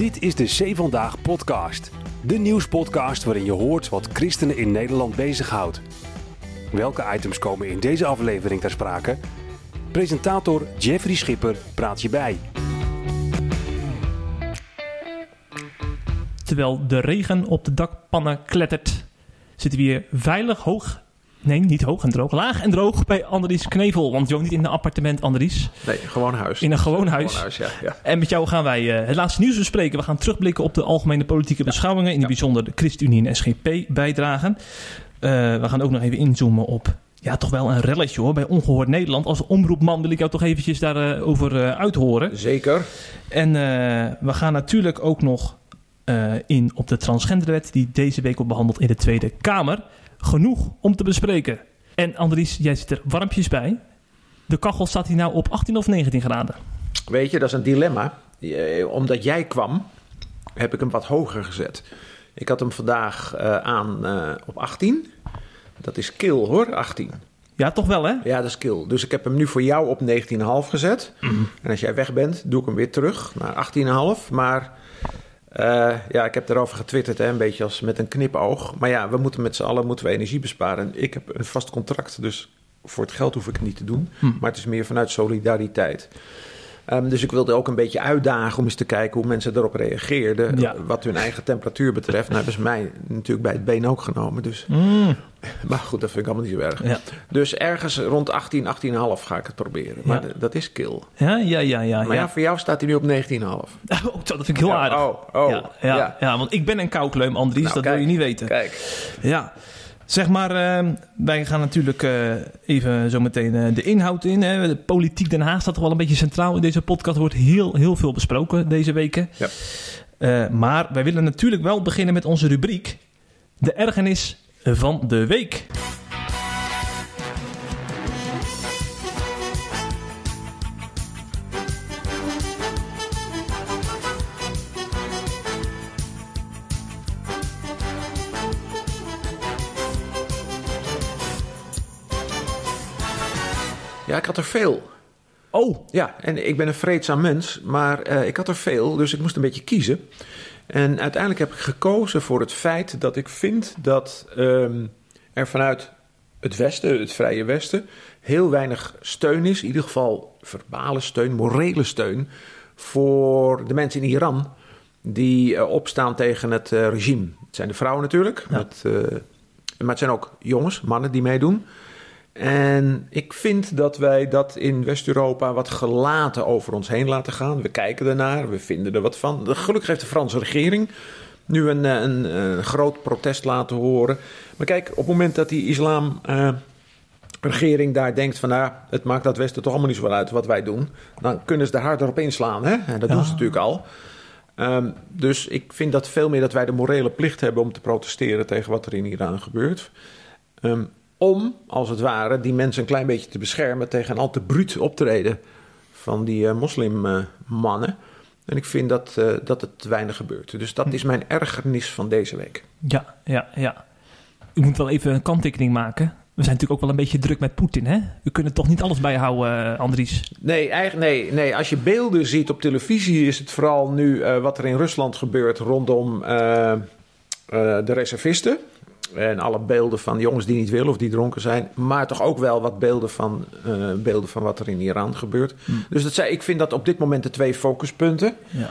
Dit is de C Vandaag podcast. De nieuwspodcast waarin je hoort wat christenen in Nederland bezighoudt. Welke items komen in deze aflevering ter sprake? Presentator Jeffrey Schipper praat je bij. Terwijl de regen op de dakpannen klettert, zitten we hier veilig hoog. Nee, niet hoog en droog. Laag en droog bij Andries Knevel. Want je woont niet in een appartement, Andries. Nee, gewoon huis. In een gewoon huis. Gewoon huis, ja. ja. En met jou gaan wij eh, het laatste nieuws bespreken. We gaan terugblikken op de algemene politieke beschouwingen. In het bijzonder de ChristenUnie en SGP bijdragen. Eh, we gaan ook nog even inzoomen op ja, toch wel een relletje hoor. Bij Ongehoord Nederland. Als omroepman wil ik jou toch eventjes daarover over eh, uithoren. Zeker. En we gaan natuurlijk ook nog in op de transgenderwet... die deze week wordt behandeld in de Tweede Kamer. Genoeg om te bespreken. En Andries, jij zit er warmpjes bij. De kachel staat hier nou op 18 of 19 graden? Weet je, dat is een dilemma. Eh, Omdat jij kwam, heb ik hem wat hoger gezet. Ik had hem vandaag eh, aan eh, op 18. Dat is kill hoor, 18. Ja, toch wel hè? Ja, dat is kill. Dus ik heb hem nu voor jou op 19,5 gezet. En als jij weg bent, doe ik hem weer terug naar 18,5. Maar eh, ja, ik heb erover getwitterd, hè, een beetje als met een knipoog. Maar ja, we moeten met z'n allen moeten we energie besparen. En ik heb een vast contract, dus voor het geld hoef ik het niet te doen. Maar het is meer vanuit solidariteit. Ehm, dus ik wilde ook een beetje uitdagen om eens te kijken hoe mensen erop reageerden. Ja. Wat hun eigen temperatuur betreft. Nou hebben ze mij natuurlijk bij het been ook genomen. Dus. Maar goed, dat vind ik allemaal niet zo erg. Ja. Dus ergens rond 18, 18,5 ga ik het proberen. Maar Ja. dat is kill. Ja, ja, ja, ja. Maar ja, voor jou staat hij nu op 19,5. Oh, dat vind ik heel aardig. oh, oh, ja, ja, ja. ja. want ik ben een koukleum, Andries. Nou, dat kijk, wil je niet weten. Kijk, Ja, zeg maar, eh, wij gaan natuurlijk eh, even zo meteen eh, de inhoud in. Hè. De politiek Den Haag staat toch wel een beetje centraal in deze podcast. Er wordt heel, heel veel besproken deze weken. Ja. Maar wij willen natuurlijk wel beginnen met onze rubriek. De ergernis van de week. Had er veel. Oh, Ja, en ik ben een vreedzaam mens, maar eh, ik had er veel, dus ik moest een beetje kiezen. En uiteindelijk heb ik gekozen voor het feit dat ik vind dat ehm, er vanuit het Westen, het Vrije Westen, heel weinig steun is, in ieder geval verbale steun, morele steun, voor de mensen in Iran die eh, opstaan tegen het eh, regime. Het zijn de vrouwen natuurlijk, Ja. met, maar het zijn ook jongens, mannen die meedoen. En ik vind dat wij dat in West-Europa wat gelaten over ons heen laten gaan. We kijken ernaar, we vinden er wat van. Gelukkig heeft de Franse regering nu een, eh, een, een groot protest laten horen. Maar kijk, op het moment dat die islamregering daar denkt van... nou, het maakt dat Westen toch allemaal niet zoveel uit wat wij doen... dan kunnen ze er harder op inslaan. Hè? En dat Ja. doen ze natuurlijk al. Ehm, dus ik vind dat veel meer dat wij de morele plicht hebben om te protesteren tegen wat er in Iran gebeurt. Ehm, om, als het ware, die mensen een klein beetje te beschermen tegen een al te bruut optreden van die eh, moslimmannen. en ik vind dat, eh, dat het te weinig gebeurt. Dus dat is mijn ergernis van deze week. ja, ja, ja. U moet wel even een kanttekening maken. We zijn natuurlijk ook wel een beetje druk met Poetin, hè? U kunt toch niet alles bijhouden, eh, Andries? Nee, eigenlijk, nee, nee, als je beelden ziet op televisie, is het vooral nu wat er in Rusland gebeurt rondom de reservisten. En alle beelden van jongens die niet willen of die dronken zijn. Maar toch ook wel wat beelden van, eh, beelden van wat er in Iran gebeurt. Dus dat zei, ik vind dat op dit moment de twee focuspunten. Ja.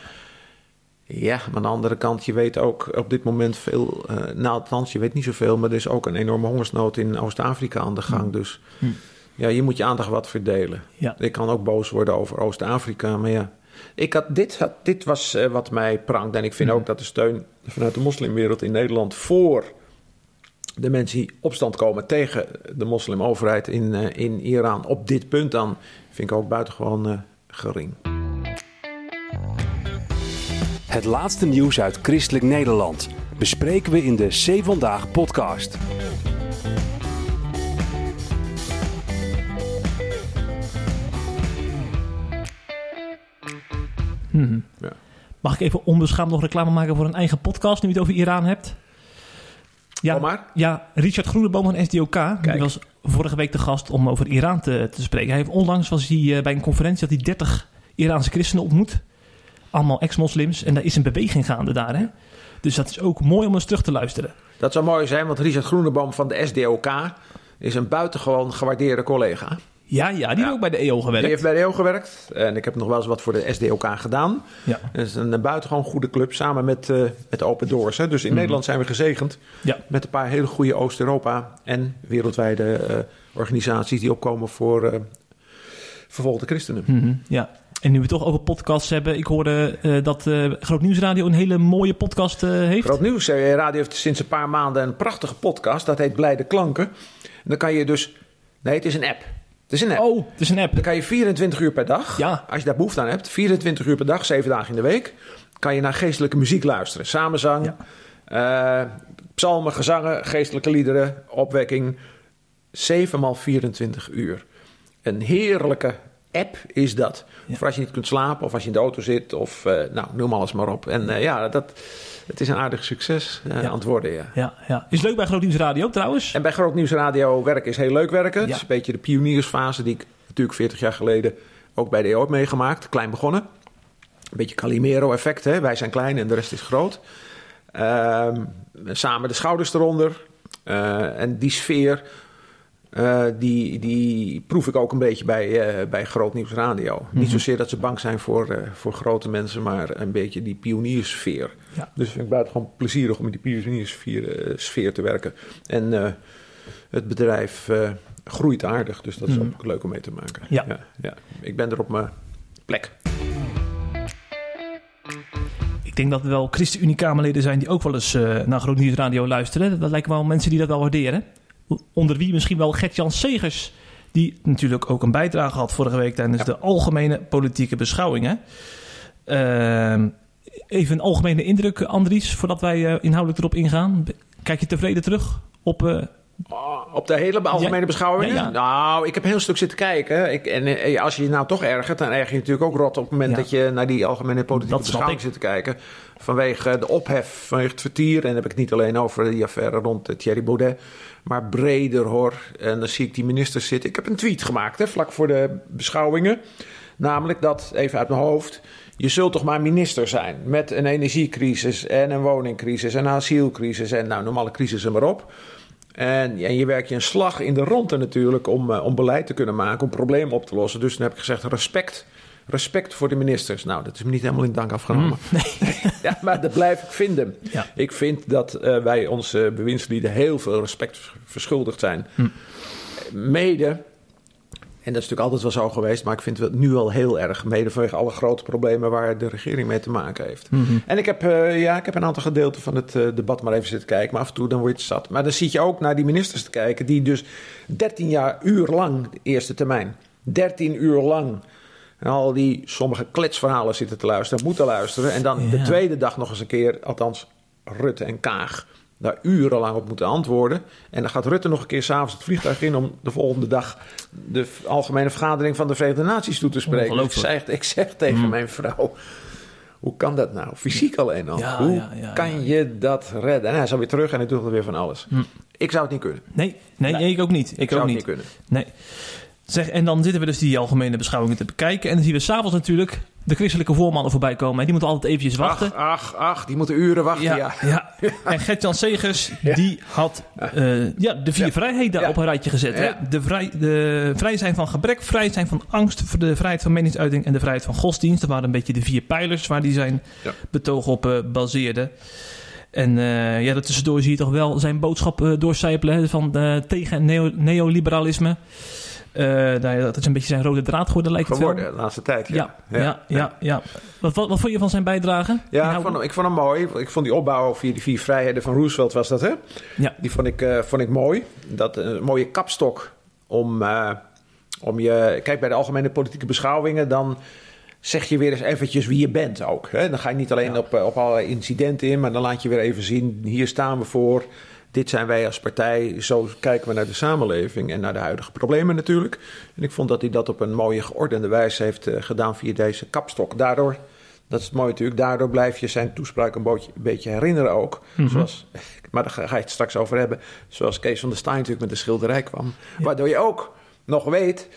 Ja, maar aan de andere kant, je weet ook op dit moment veel. eh nou, althans, je weet niet zoveel, maar er is ook een enorme hongersnood in Oost-Afrika aan de gang. Dus ja, je moet je aandacht wat verdelen. Ja. Ik kan ook boos worden over Oost-Afrika, maar ja. Ik had, dit, had, dit was eh, wat mij prangt. En ik vind ook dat de steun vanuit de moslimwereld in Nederland voor de mensen die opstand komen tegen de moslimoverheid in, eh, in Iran op dit punt dan, vind ik ook buitengewoon eh, gering. Het laatste nieuws uit Christelijk Nederland bespreken we in de C Vandaag podcast. Mhm. Ja. Mag ik even onbeschaamd nog reclame maken voor een eigen podcast, nu je het over Iran hebt? Ja, ja Richard Groeneboom van SDOK, die was vorige week de gast om over Iran te, te spreken. Hij heeft onlangs was hij eh, bij een conferentie dat hij 30 Iraanse christenen ontmoet. allemaal ex-moslims. En daar is een beweging gaande daar. Hè? Dus dat is ook mooi om eens terug te luisteren. Dat zou mooi zijn, want Richard Groeneboom van de SDOK is een buitengewoon gewaardeerde collega. Ja, ja die heeft ook bij de EO gewerkt. Die heeft bij de EO gewerkt. En ik heb nog wel eens wat voor de SDOK gedaan. Ja. Het is een buitengewoon goede club, samen met, uh, met Open Doors. Hè. Dus in Nederland zijn we gezegend Ja. met een paar hele goede Oost-Europa en wereldwijde uh, organisaties die opkomen voor uh, vervolgde christenen. Mhm, ja. En nu we toch over podcasts hebben, ik hoorde uh, dat uh, Groot Nieuwsradio een hele mooie podcast uh, heeft. Groot Nieuws Radio heeft sinds een paar maanden een prachtige podcast, dat heet Blijde Klanken. En dan kan je dus, nee het is een app. Het is een app. Oh, het is een app. Dan kan je 24 uur per dag, ja. als je daar behoefte aan hebt, 24 uur per dag, 7 dagen in de week, kan je naar geestelijke muziek luisteren. Samenzang, ja. psalmen, gezangen, geestelijke liederen, opwekking. 7 maal 24 uur. Een heerlijke app is dat. Ja. Voor als je niet kunt slapen of als je in de auto zit of uh, nou, noem alles maar op. En uh, ja, dat, het is een aardig succes uh, ja. worden. Ja. Ja, ja. Is leuk bij Groot Nieuws Radio trouwens. En bij Groot Nieuws Radio werken is heel leuk werken. Het is een beetje de pioniersfase die ik natuurlijk 40 jaar geleden ook bij de EO heb meegemaakt. Klein begonnen. Een beetje Calimero-effect. Hè? Wij zijn klein en de rest is groot. Ehm, samen de schouders eronder. en die sfeer uh, die, die proef ik ook een beetje bij, uh, bij Groot Nieuws Radio. Mm -hmm. Niet zozeer dat ze bang zijn voor, uh, voor grote mensen, maar een beetje die pioniersfeer. Ja. Dus vind ik buitengewoon plezierig om in die pioniersfeer sfeer te werken. En het bedrijf groeit aardig, dus dat is mm -hmm. ook leuk om mee te maken. Ja. Ja, ja. Ik ben er op mijn plek. Ik denk dat er wel ChristenUnie-Kamerleden zijn die ook wel eens naar Groot Nieuws Radio luisteren. Dat lijken wel mensen die dat wel waarderen onder wie misschien wel Gert-Jan Segers, die natuurlijk ook een bijdrage had vorige week tijdens ja. de algemene politieke beschouwingen. Uh, even een algemene indruk, Andries, voordat wij uh, inhoudelijk erop ingaan. Kijk je tevreden terug op... Uh, Oh, op de hele algemene ja, beschouwingen? Ja. Nou, ik heb een heel stuk zitten kijken. Ik, en eh, als je je nou toch ergert, dan erger je natuurlijk ook rot op het moment dat je naar die algemene politieke Dat beschouwing zit te kijken. Vanwege de ophef, vanwege het vertier. En dan heb ik het niet alleen over die affaire rond Thierry Baudet. Maar breder hoor. En dan zie ik die ministers zitten. Ik heb een tweet gemaakt, hè, vlak voor de beschouwingen. Namelijk dat, even uit mijn hoofd. Je zult toch maar minister zijn met een energiecrisis en een woningcrisis en een asielcrisis en nou, normale crisissen maar op. En, en je werkt je een slag in de ronde natuurlijk om, uh, om beleid te kunnen maken, om problemen op te lossen. Dus dan heb ik gezegd respect. Respect voor de ministers. Nou, dat is me niet helemaal in dank afgenomen. Mm, nee. ja, maar dat blijf ik vinden. Ja. Ik vind dat uh, wij onze bewindslieden heel veel respect verschuldigd zijn. Mm. Mede en dat is natuurlijk altijd wel zo geweest, maar ik vind het nu al heel erg. Mede vanwege alle grote problemen waar de regering mee te maken heeft. Mm -hmm. En ik heb, uh, ja, ik heb een aantal gedeelten van het uh, debat maar even zitten kijken. Maar af en toe dan word je zat. Maar dan zit je ook naar die ministers te kijken. Die dus 13 jaar uur lang, de eerste termijn. 13 uur lang. En al die sommige kletsverhalen zitten te luisteren. Moeten luisteren. En dan Ja. de tweede dag nog eens een keer, althans Rutte en Kaag daar urenlang op moeten antwoorden. En dan gaat Rutte nog een keer s'avonds het vliegtuig in om de volgende dag de algemene vergadering van de Verenigde Naties toe te spreken. Dus ik, zeg, ik zeg tegen Mm. mijn vrouw. Hoe kan dat nou? Fysiek alleen al. Ja, Hoe ja, ja, kan je dat redden? En hij is alweer terug en hij doet er weer van alles. Mm. Ik zou het niet kunnen. Nee, nee, Nee. ik ook niet. Ik, Ik, zou ook het niet. niet kunnen. Nee. Zeg, en dan zitten we dus die algemene beschouwingen te bekijken. En dan zien we s'avonds natuurlijk de christelijke voormannen voorbij komen. En die moeten altijd eventjes wachten. Ach, ach, ach, die moeten uren wachten. Ja, Ja, ja. En Gert-Jan Segers, die had eh, ja, de vier Ja. vrijheden Ja. op een rijtje gezet. Hè? De, vrij, de vrij zijn van gebrek, vrij zijn van angst, de vrijheid van meningsuiting en de vrijheid van godsdienst. Dat waren een beetje de vier pijlers waar die zijn Ja. betoog op eh, baseerde. En eh ja, tussendoor zie je toch wel zijn boodschap eh, doorcijpelen hè, van, eh, tegen neo, neoliberalisme. Eh, dat is een beetje zijn rode draad geworden, lijkt het wel. Geworden de laatste tijd. Ja, ja, ja. ja, Wat, wat, wat vond je van zijn bijdrage? Ja, ik vond, hem- ik vond hem mooi. Ik vond die opbouw via die vier vrijheden van Roosevelt was dat, hè? Ja. Die vond ik, eh, vond ik mooi. Dat eh, een mooie kapstok om, om je... Kijk, bij de algemene politieke beschouwingen... dan zeg je weer eens eventjes wie je bent ook. Hè? Dan ga je niet alleen Ja. op, op allerlei incidenten in... maar dan laat je weer even zien... hier staan we voor... Dit zijn wij als partij, zo kijken we naar de samenleving en naar de huidige problemen natuurlijk. En ik vond dat hij dat op een mooie geordende wijze heeft eh, gedaan via deze kapstok. Daardoor, dat is het mooie natuurlijk, daardoor blijf je zijn toespraak een beetje, een beetje herinneren ook. Mhm. Zoals, maar daar ga je het straks over hebben. Zoals Kees van der Staaij natuurlijk met de schilderij kwam. Waardoor je ook nog weet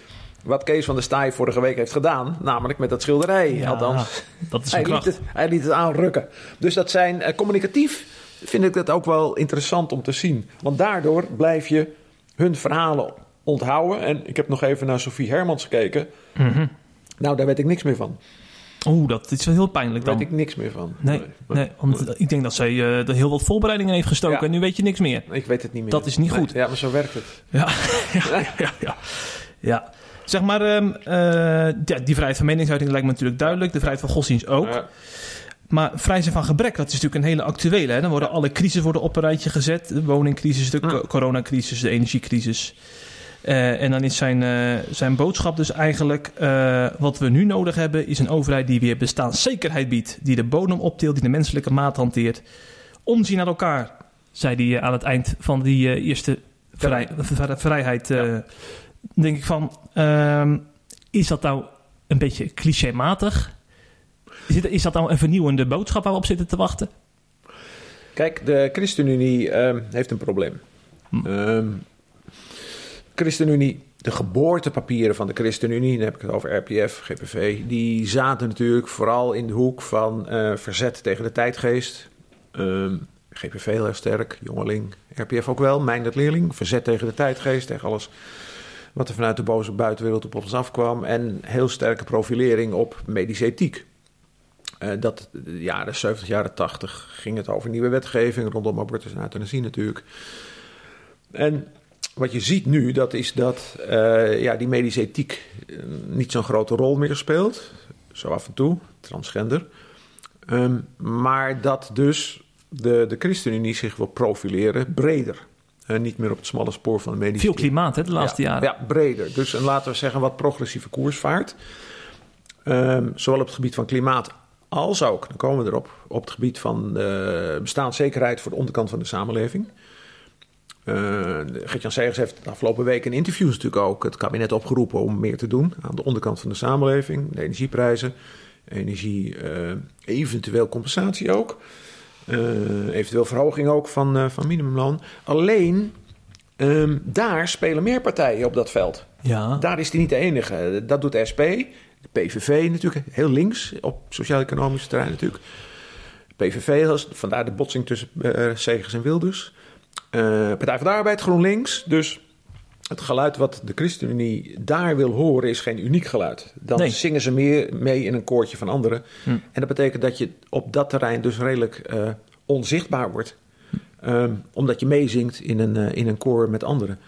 wat Kees van der Staaij vorige week heeft gedaan. Namelijk met dat schilderij. Ja, Althans, dat is hij een liet, het, hij liet het aanrukken. Dus dat zijn eh, communicatief vind ik dat ook wel interessant om te zien. Want daardoor blijf je hun verhalen onthouden. En ik heb nog even naar Sophie Hermans gekeken. Mhm. Nou, daar weet ik niks meer van. Oeh, dat is wel heel pijnlijk Daar dan. weet ik niks meer van. Nee, nee, want ik denk dat zij eh, er heel wat voorbereidingen heeft gestoken Ja. en nu weet je niks meer. Ik weet het niet meer. Dat is niet Nee, goed. Ja, maar zo werkt het. Ja, ja, ja, ja. ja. Zeg maar, ehm, eh, ja, die vrijheid van meningsuiting lijkt me natuurlijk duidelijk. De vrijheid van godsdienst ook. Ja. Maar vrij zijn van gebrek, dat is natuurlijk een hele actuele. Hè? Dan worden alle crises worden op een rijtje gezet. De woningcrisis, de Ja. coronacrisis, de energiecrisis. Eh, en dan is zijn, eh, zijn boodschap dus eigenlijk... eh, wat we nu nodig hebben is een overheid die weer bestaanszekerheid biedt. Die de bodem optilt, die de menselijke maat hanteert. Omzien naar elkaar, zei hij aan het eind van die eerste vrij, vrij- vrijheid. Ja. denk ik van, ehm, is dat nou een beetje clichématig? Is, dat nou een vernieuwende boodschap waar we op zitten te wachten? Kijk, de ChristenUnie ehm, heeft een probleem. Hm. Ehm, ChristenUnie, de geboortepapieren van de ChristenUnie, dan heb ik het over RPF, GPV, die zaten natuurlijk vooral in de hoek van eh, verzet tegen de tijdgeest. Ehm, GPV heel erg sterk, jongeling, RPF ook wel, Meindert Leerling, verzet tegen de tijdgeest, tegen alles wat er vanuit de boze buitenwereld op ons afkwam. En heel sterke profilering op medische ethiek. Eh, dat de jaren 70, jaren 80 ging het over nieuwe wetgeving rondom abortus en euthanasie natuurlijk. En wat je ziet nu, dat is dat eh, ja, die medische ethiek eh, niet zo'n grote rol meer speelt. Zo af en toe, transgender. Ehm, maar dat dus de, de ChristenUnie zich wil profileren breder. En niet meer op het smalle spoor van de medische Veel klimaat hè, de laatste ja, jaren. Ja, breder. Dus een, laten we zeggen wat progressieve koersvaart. Ehm, zowel op het gebied van klimaat als ook, dan komen we erop, op het gebied van eh, bestaanszekerheid voor de onderkant van de samenleving. Uh, Gert-Jan Segers heeft de afgelopen week in interviews natuurlijk ook het kabinet opgeroepen om meer te doen aan de onderkant van de samenleving. De energieprijzen, energie, eh, eventueel compensatie ook. Eventueel verhoging ook van, eh, van minimumloon. Alleen, ehm, daar spelen meer partijen op dat veld. Ja. Daar is hij niet de enige. Dat doet de SP, de PVV natuurlijk, heel links op sociaal-economisch terrein natuurlijk. PVV, vandaar de botsing tussen uh, Segers en Wilders. Uh, Partij van de Arbeid, GroenLinks. Dus het geluid wat de ChristenUnie daar wil horen is geen uniek geluid. Dan Nee. zingen ze meer mee in een koortje van anderen. Hm. En dat betekent dat je op dat terrein dus redelijk uh, onzichtbaar wordt. Um, omdat je meezingt in een, uh, in een koor met anderen.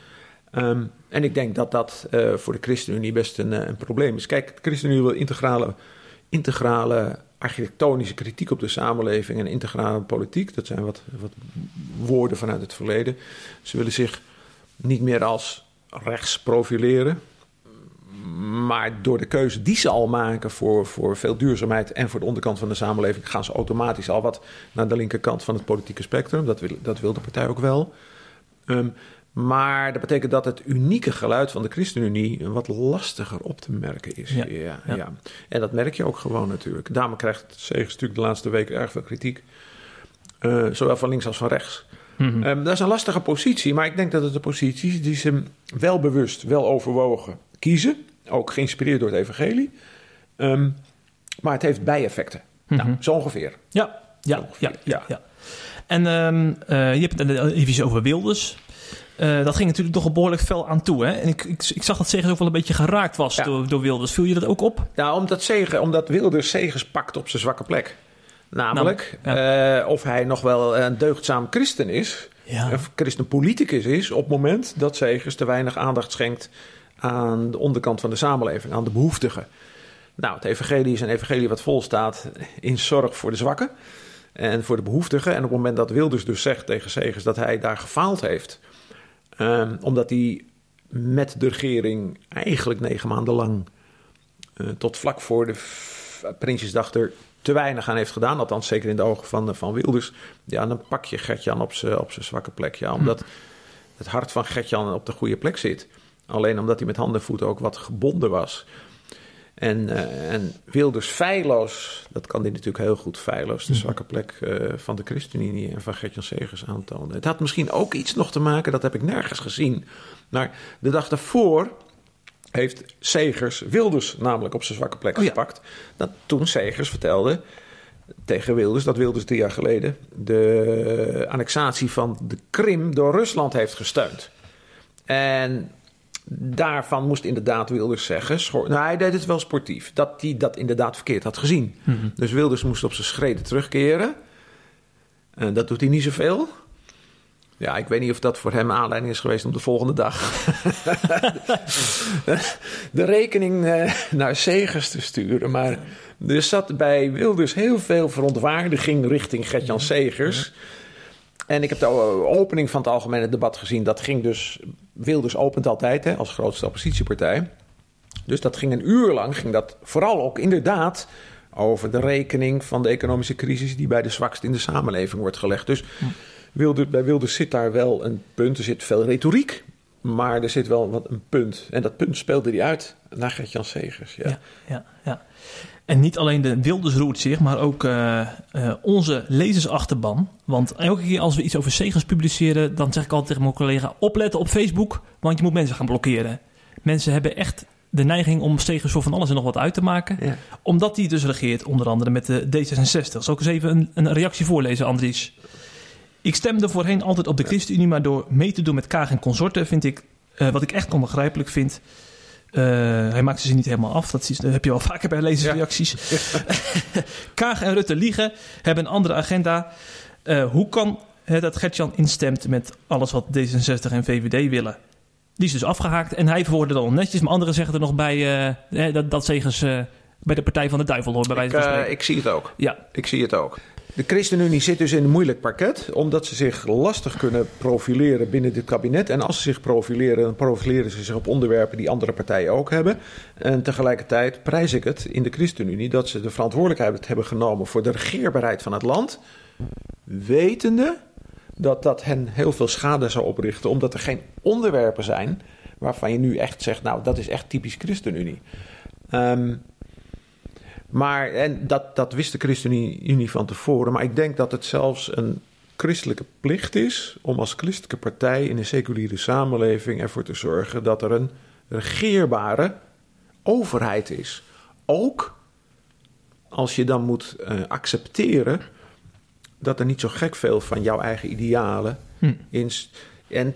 Um, en ik denk dat dat uh, voor de ChristenUnie best een, een, probleem is. Kijk, de ChristenUnie wil integrale, integrale architectonische kritiek op de samenleving en integrale politiek. Dat zijn wat, wat woorden vanuit het verleden. Ze willen zich niet meer als rechts profileren. Maar door de keuze die ze al maken voor, voor veel duurzaamheid en voor de onderkant van de samenleving, gaan ze automatisch al wat naar de linkerkant van het politieke spectrum. Dat wil, dat de partij ook wel. Um, maar dat betekent dat het unieke geluid van de ChristenUnie wat lastiger op te merken is. Ja, ja, ja. ja. En dat merk je ook gewoon natuurlijk. Daarom krijgt Segers natuurlijk de laatste weken erg veel kritiek. Uh, zowel van links als van rechts. Mhm. Um, dat is een lastige positie, maar ik denk dat het een positie is die ze wel bewust, wel overwogen kiezen. Ook geïnspireerd door het evangelie. Um, maar het heeft bijeffecten. Mhm. Nou, zo ongeveer. Ja, ja, Ongeveer, ja, ja. ja. ja. En ehm, eh, je hebt het even over Wilders. Uh, dat ging natuurlijk toch behoorlijk fel aan toe. Hè? En ik, ik, ik zag dat Segers ook wel een beetje geraakt was Ja. door, door Wilders. Viel je dat ook op? Nou, omdat, Zegen, omdat Wilders Segers pakt op zijn zwakke plek. Namelijk uh, of hij nog wel een deugdzaam christen is. Ja. Of christenpoliticus is op het moment dat Segers te weinig aandacht schenkt aan de onderkant van de samenleving, aan de behoeftigen. Nou, het evangelie is een evangelie wat vol staat in zorg voor de zwakken en voor de behoeftigen. En op het moment dat Wilders dus zegt tegen Segers dat hij daar gefaald heeft, um, omdat hij met de regering eigenlijk negen maanden lang uh, tot vlak voor de Prinsjesdag er te weinig aan heeft gedaan, althans zeker in de ogen van, van Wilders, ja, dan pak je Gertjan op zijn op zwakke plek. Ja, omdat hm. het hart van Gertjan op de goede plek zit. Alleen omdat hij met handen en voeten ook wat gebonden was. En, uh, en Wilders feilloos, dat kan hij natuurlijk heel goed feilloos, de zwakke plek uh, van de ChristenUnie en van Gertjan Segers aantonen. Het had misschien ook iets nog te maken, dat heb ik nergens gezien. Maar de dag daarvoor heeft Segers Wilders namelijk op zijn zwakke plek Oh ja. gepakt. Dat toen Segers vertelde tegen Wilders dat Wilders drie jaar geleden de annexatie van de Krim door Rusland heeft gesteund. En daarvan moest inderdaad Wilders zeggen. nou, hij deed het wel sportief. Dat hij dat inderdaad verkeerd had gezien. Dus Wilders moest op zijn schreden terugkeren. En dat doet hij niet zoveel. Ja, ik weet niet of dat voor hem aanleiding is geweest om de volgende dag de rekening eh, naar Segers te sturen. Maar er zat bij Wilders heel veel verontwaardiging richting Gertjan Segers. En ik heb de opening van het algemene debat gezien. Dat ging dus. Wilders opent altijd hè, als grootste oppositiepartij. Dus dat ging een uur lang. Ging dat vooral ook inderdaad over de rekening van de economische crisis. die bij de zwaksten in de samenleving wordt gelegd. Dus Wilders, bij Wilders zit daar wel een punt. Er zit veel retoriek. Maar er zit wel wat een punt. En dat punt speelde hij uit naar Gert-Jan Segers. Ja. Ja, ja, ja. En niet alleen de Wilders roert zich, maar ook eh, eh, onze lezersachterban. Want elke keer als we iets over Segers publiceren, dan zeg ik altijd tegen mijn collega: opletten op Facebook, want je moet mensen gaan blokkeren. Mensen hebben echt de neiging om Segers voor van alles en nog wat uit te maken. Ja. Omdat hij dus regeert, onder andere met de D66. Zal ik eens even een, een reactie voorlezen, Andries? Ik stemde voorheen altijd op de ChristenUnie, maar door mee te doen met Kaag en consorten vind ik, eh, wat ik echt onbegrijpelijk vind. eh, hij maakt ze niet helemaal af. Dat, is, dat heb je wel vaker bij lezersreacties. Kaag en Rutte liegen, hebben een andere agenda. Eh, hoe kan het dat Gertjan instemt met alles wat D66 en VVD willen? Die is dus afgehaakt en hij verwoordde dan netjes. Maar anderen zeggen er nog bij eh, dat, dat eh, bij de Partij van de Duivel hoort, bij Ik, wijze van spreken. ik zie het ook. Ja, Ik zie het ook. De ChristenUnie zit dus in een moeilijk parket, omdat ze zich lastig kunnen profileren binnen dit kabinet. En als ze zich profileren, dan profileren ze zich op onderwerpen die andere partijen ook hebben. En tegelijkertijd prijs ik het in de ChristenUnie dat ze de verantwoordelijkheid hebben genomen voor de regeerbaarheid van het land, wetende dat dat hen heel veel schade zou oprichten, omdat er geen onderwerpen zijn waarvan je nu echt zegt, nou dat is echt typisch ChristenUnie. Ehm maar, en dat, dat wist de ChristenUnie van tevoren. Maar ik denk dat het zelfs een christelijke plicht is om als christelijke partij in een seculiere samenleving ervoor te zorgen dat er een regeerbare overheid is. Ook als je dan moet eh, accepteren dat er niet zo gek veel van jouw eigen idealen Hm. in. En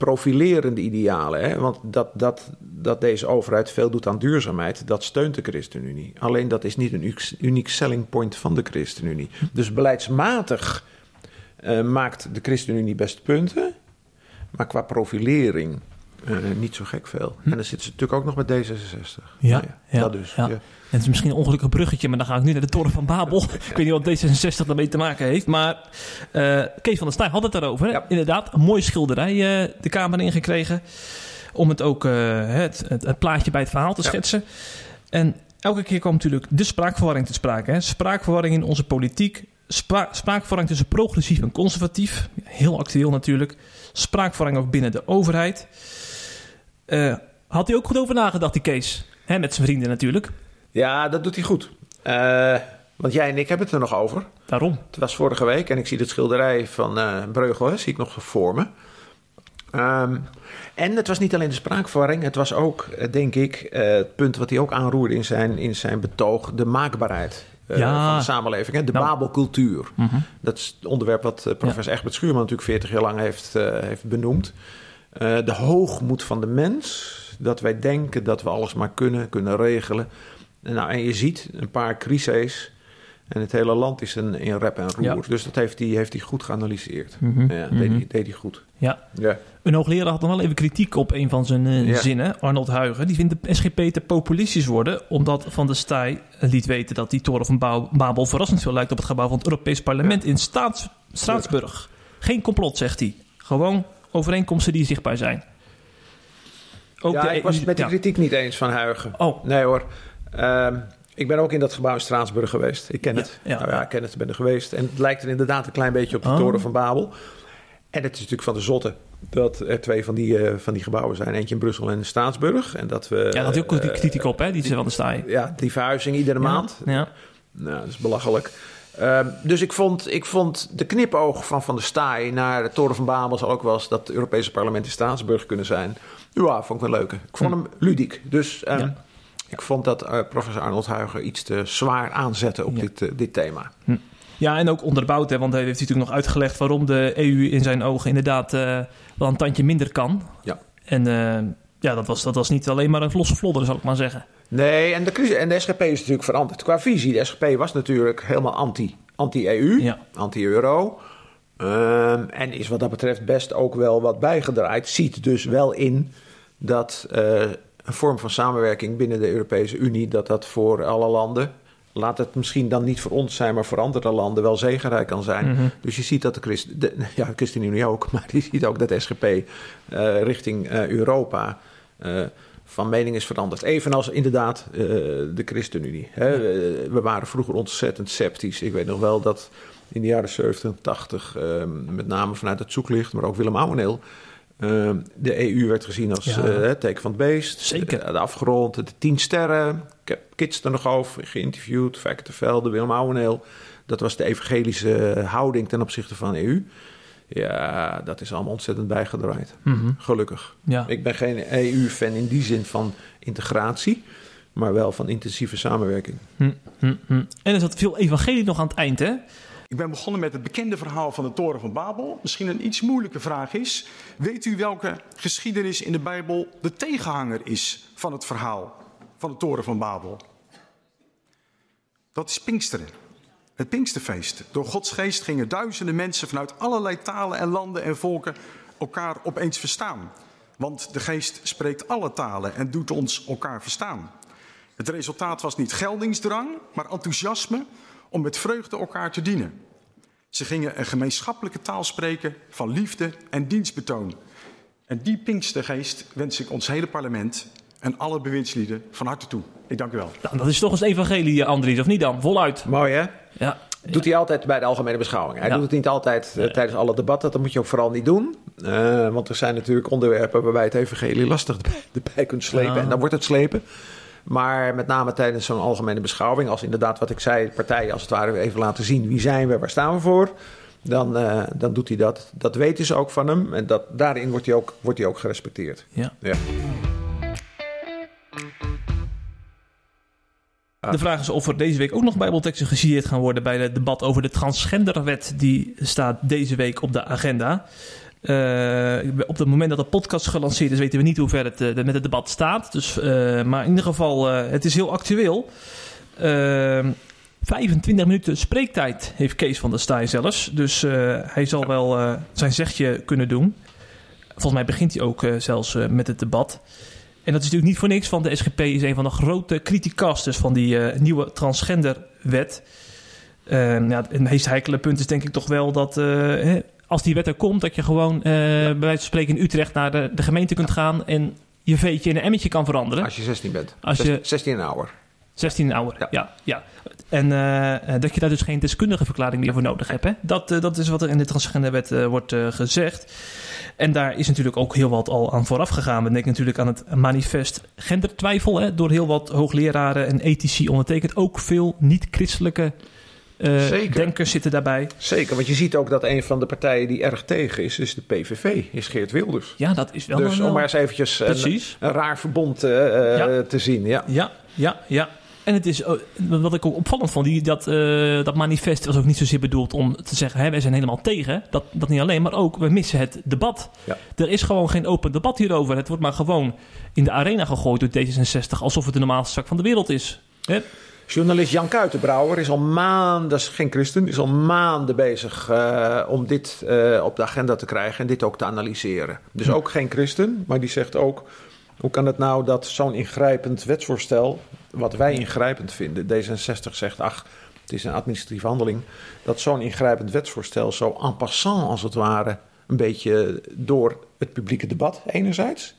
profilerende idealen. Hè? Want dat, dat, dat deze overheid veel doet aan duurzaamheid, dat steunt de ChristenUnie. Alleen dat is niet een uniek- selling point van de ChristenUnie. Dus beleidsmatig eh, maakt de ChristenUnie best punten, maar qua profilering eh, niet zo gek veel. En dan zitten ze natuurlijk ook nog met D66. Ja, Nou ja, dat dus. ja. ja. En het is misschien een ongelukkig bruggetje, maar dan ga ik nu naar de Toren van Babel. ik weet niet wat D66 daarmee te maken heeft. Maar eh, Kees van der Staaij had het daarover. Inderdaad, een mooie schilderij eh, de Kamer ingekregen. Om het ook het, het, het plaatje bij het verhaal te schetsen. En elke keer kwam natuurlijk de spraakverwarring te sprake. Hè. Spraakverwarring in onze politiek. Spra spraakverwarring tussen progressief en conservatief. Heel actueel natuurlijk. Spraakverwarring ook binnen de overheid. Eh, had hij ook goed over nagedacht, die Kees? Hè, met zijn vrienden natuurlijk. Ja, dat doet hij goed. Eh, want jij en ik hebben het er nog over. Waarom? Het was vorige week en ik zie het schilderij van eh Breugel, hè, zie ik nog voor me. Ehm, en het was niet alleen de spraakverwarring, het was ook, denk ik, het punt wat hij ook aanroerde in zijn, in zijn betoog, de maakbaarheid Ja. van de samenleving. Hè? De Nou. Babelcultuur. Dat is het onderwerp wat professor Egbert Schuurman natuurlijk 40 jaar lang heeft, heeft benoemd. Eh, de hoogmoed van de mens, dat wij denken dat we alles maar kunnen, kunnen regelen. En, nou, en je ziet een paar crises en het hele land is in, in rep en roer. Ja. Dus dat heeft hij, heeft goed geanalyseerd. Mhm, Ja, mhm. deed, hij, deed hij goed. Ja. Ja. Een hoogleraar had nog wel even kritiek op een van zijn eh, Ja. zinnen, Arnold Huigen. Die vindt de SGP te populistisch worden, omdat Van der Staaij liet weten dat die toren van Babel verrassend veel lijkt op het gebouw van het Europees Parlement in Staats, Straatsburg. Geen complot, zegt hij. Gewoon overeenkomsten die zichtbaar zijn. Ook ja, de- ik was het met die ja. kritiek niet eens van Huigen. Oh, Nee hoor. Ehm, ik ben ook in dat gebouw in Straatsburg geweest. Ik ken Ja, het. ja. nou ja, ik ken het. Ben er geweest. En het lijkt er inderdaad een klein beetje op de Oh. toren van Babel. En het is natuurlijk van de zotte dat er twee van die, eh, van die gebouwen zijn. Eentje in Brussel en in Straatsburg. En dat we... ja, had hij ook eh, kritiek op, hè, die Van der Staaij. Ja, die verhuizing iedere maand. Ja. Nou, dat is belachelijk. Ehm, dus ik vond, ik vond de knipoog van Van der Staaij naar de Toren van Babel... zal ook wel eens dat het Europese parlement in Straatsburg kunnen zijn. Ja, vond ik wel leuk. Ik vond hem ludiek. Dus ehm, Ja. ik vond dat eh, professor Arnold Huiger iets te zwaar aanzette op Ja. dit, eh, dit thema. Ja, en ook onderbouwd, hè, want hij heeft natuurlijk nog uitgelegd waarom de EU in zijn ogen inderdaad eh, wel een tandje minder kan. Ja. En eh, ja, dat was, dat was niet alleen maar een losse vlodder, zal ik maar zeggen. Nee, en de, crisis- en de SGP is natuurlijk veranderd. Qua visie, de SGP was natuurlijk helemaal anti, anti-EU, Ja. anti-euro. Ehm, en is wat dat betreft best ook wel wat bijgedraaid. Ziet dus wel in dat eh, een vorm van samenwerking binnen de Europese Unie... dat dat voor alle landen, laat het misschien dan niet voor ons zijn... maar voor andere landen wel zegenrijk kan zijn. Mhm. Dus je ziet dat de, Christ, de ja, ChristenUnie ook... maar je ziet ook dat de SGP eh, richting eh, Europa... eh, van mening is veranderd. Evenals inderdaad eh, de ChristenUnie. Hè. Eh, we waren vroeger ontzettend sceptisch. Ik weet nog wel dat in de jaren 70 en 80, eh, met name vanuit het zoeklicht, maar ook Willem Ouweneel, de EU werd gezien als Ja. het teken van het beest. Zeker. De afgerond, de tien sterren. Ik heb Kids er nog over geïnterviewd. De Velde, Willem Ouweneel. Dat was de evangelische houding ten opzichte van de EU. Ja, dat is allemaal ontzettend bijgedraaid. Mhm. Gelukkig. Ja. Ik ben geen EU-fan in die zin van integratie, maar wel van intensieve samenwerking. Hm, hm, hm. En er zat veel evangelie nog aan het eind, hè? Ik ben begonnen met het bekende verhaal van de Toren van Babel. Misschien een iets moeilijke vraag is: weet u welke geschiedenis in de Bijbel de tegenhanger is van het verhaal van de Toren van Babel? Dat is Pinksteren. Het Pinksterfeest. Door Gods geest gingen duizenden mensen vanuit allerlei talen en landen en volken elkaar opeens verstaan. Want de geest spreekt alle talen en doet ons elkaar verstaan. Het resultaat was niet geldingsdrang, maar enthousiasme om met vreugde elkaar te dienen. Ze gingen een gemeenschappelijke taal spreken van liefde en dienstbetoon. En die Pinkstergeest wens ik ons hele parlement en alle bewindslieden van harte toe. Ik dank u wel. Nou, dat is toch eens evangelie, Andries, of niet dan? Voluit. Mooi hè? Ja. Doet hij altijd bij de algemene beschouwing. Hij Ja. doet het niet altijd eh, tijdens alle debatten. Dat moet je ook vooral niet doen. Eh, want er zijn natuurlijk onderwerpen waarbij het evangelie lastig erbij, kunt slepen. Ja. En dan wordt het slepen. Maar met name tijdens zo'n algemene beschouwing, als inderdaad wat ik zei, partijen als het ware even laten zien wie zijn we, waar staan we voor, dan, eh, dan doet hij dat. Dat weten ze ook van hem en dat, daarin wordt hij ook, wordt hij ook gerespecteerd. ja. Ja. De vraag is of er deze week ook nog bijbelteksten geciteerd gaan worden bij het debat over de transgenderwet. Die staat deze week op de agenda. Eh, op het moment dat de podcast gelanceerd is, weten we niet hoe ver het eh, met het debat staat. Dus, eh, maar in ieder geval, het is heel actueel. Eh, 25 minuten spreektijd heeft Kees van der Staaij zelfs. Dus hij zal wel zijn zegje kunnen doen. Volgens mij begint hij ook zelfs met het debat. En dat is natuurlijk niet voor niks, want de SGP is een van de grote criticasters van die eh, nieuwe transgenderwet. Eh, ja, het meest heikele punt is denk ik toch wel dat eh, hè, als die wet er komt, dat je gewoon eh, bij wijze van spreken in Utrecht naar de, de gemeente kunt gaan en je veetje in een emmetje kan veranderen. Als je 16 bent. Als je- 16 16 en ouder. 16 en ouder, Ja. ja. ja, En dat je daar dus geen deskundige verklaring meer voor nodig hebt. Hè? Dat, dat is wat er in de transgenderwet eh, wordt gezegd. En daar is natuurlijk ook heel wat al aan vooraf gegaan. We denken natuurlijk aan het manifest gendertwijfel. Hè? Door heel wat hoogleraren en ethici ondertekend. Ook veel niet-christelijke eh, denkers zitten daarbij. Zeker, want je ziet ook dat een van de partijen die erg tegen is, is de PVV, is Geert Wilders. Ja, dat is wel dus om maar eens eventjes een, raar verbond eh, eh, Ja. te zien. Ja. Ja, ja, ja. En het is, oh, wat ik ook opvallend vond, die, dat, eh, dat manifest was ook niet zozeer bedoeld om te zeggen, hè, wij zijn helemaal tegen. Dat, dat niet alleen, maar ook, we missen het debat. Ja. Er is gewoon geen open debat hierover. Het wordt maar gewoon in de arena gegooid door D66, alsof het de normaalste zak van de wereld is. Hè? Journalist Jan Kuitenbrouwer is al maanden, dat is geen christen, is al maanden bezig eh, om dit eh, op de agenda te krijgen en dit ook te analyseren. Dus Hm. ook geen christen, maar die zegt ook, hoe kan het nou dat zo'n ingrijpend wetsvoorstel, wat wij ingrijpend vinden, D66 zegt, ach, het is een administratieve handeling, dat zo'n ingrijpend wetsvoorstel zo en passant als het ware een beetje door het publieke debat enerzijds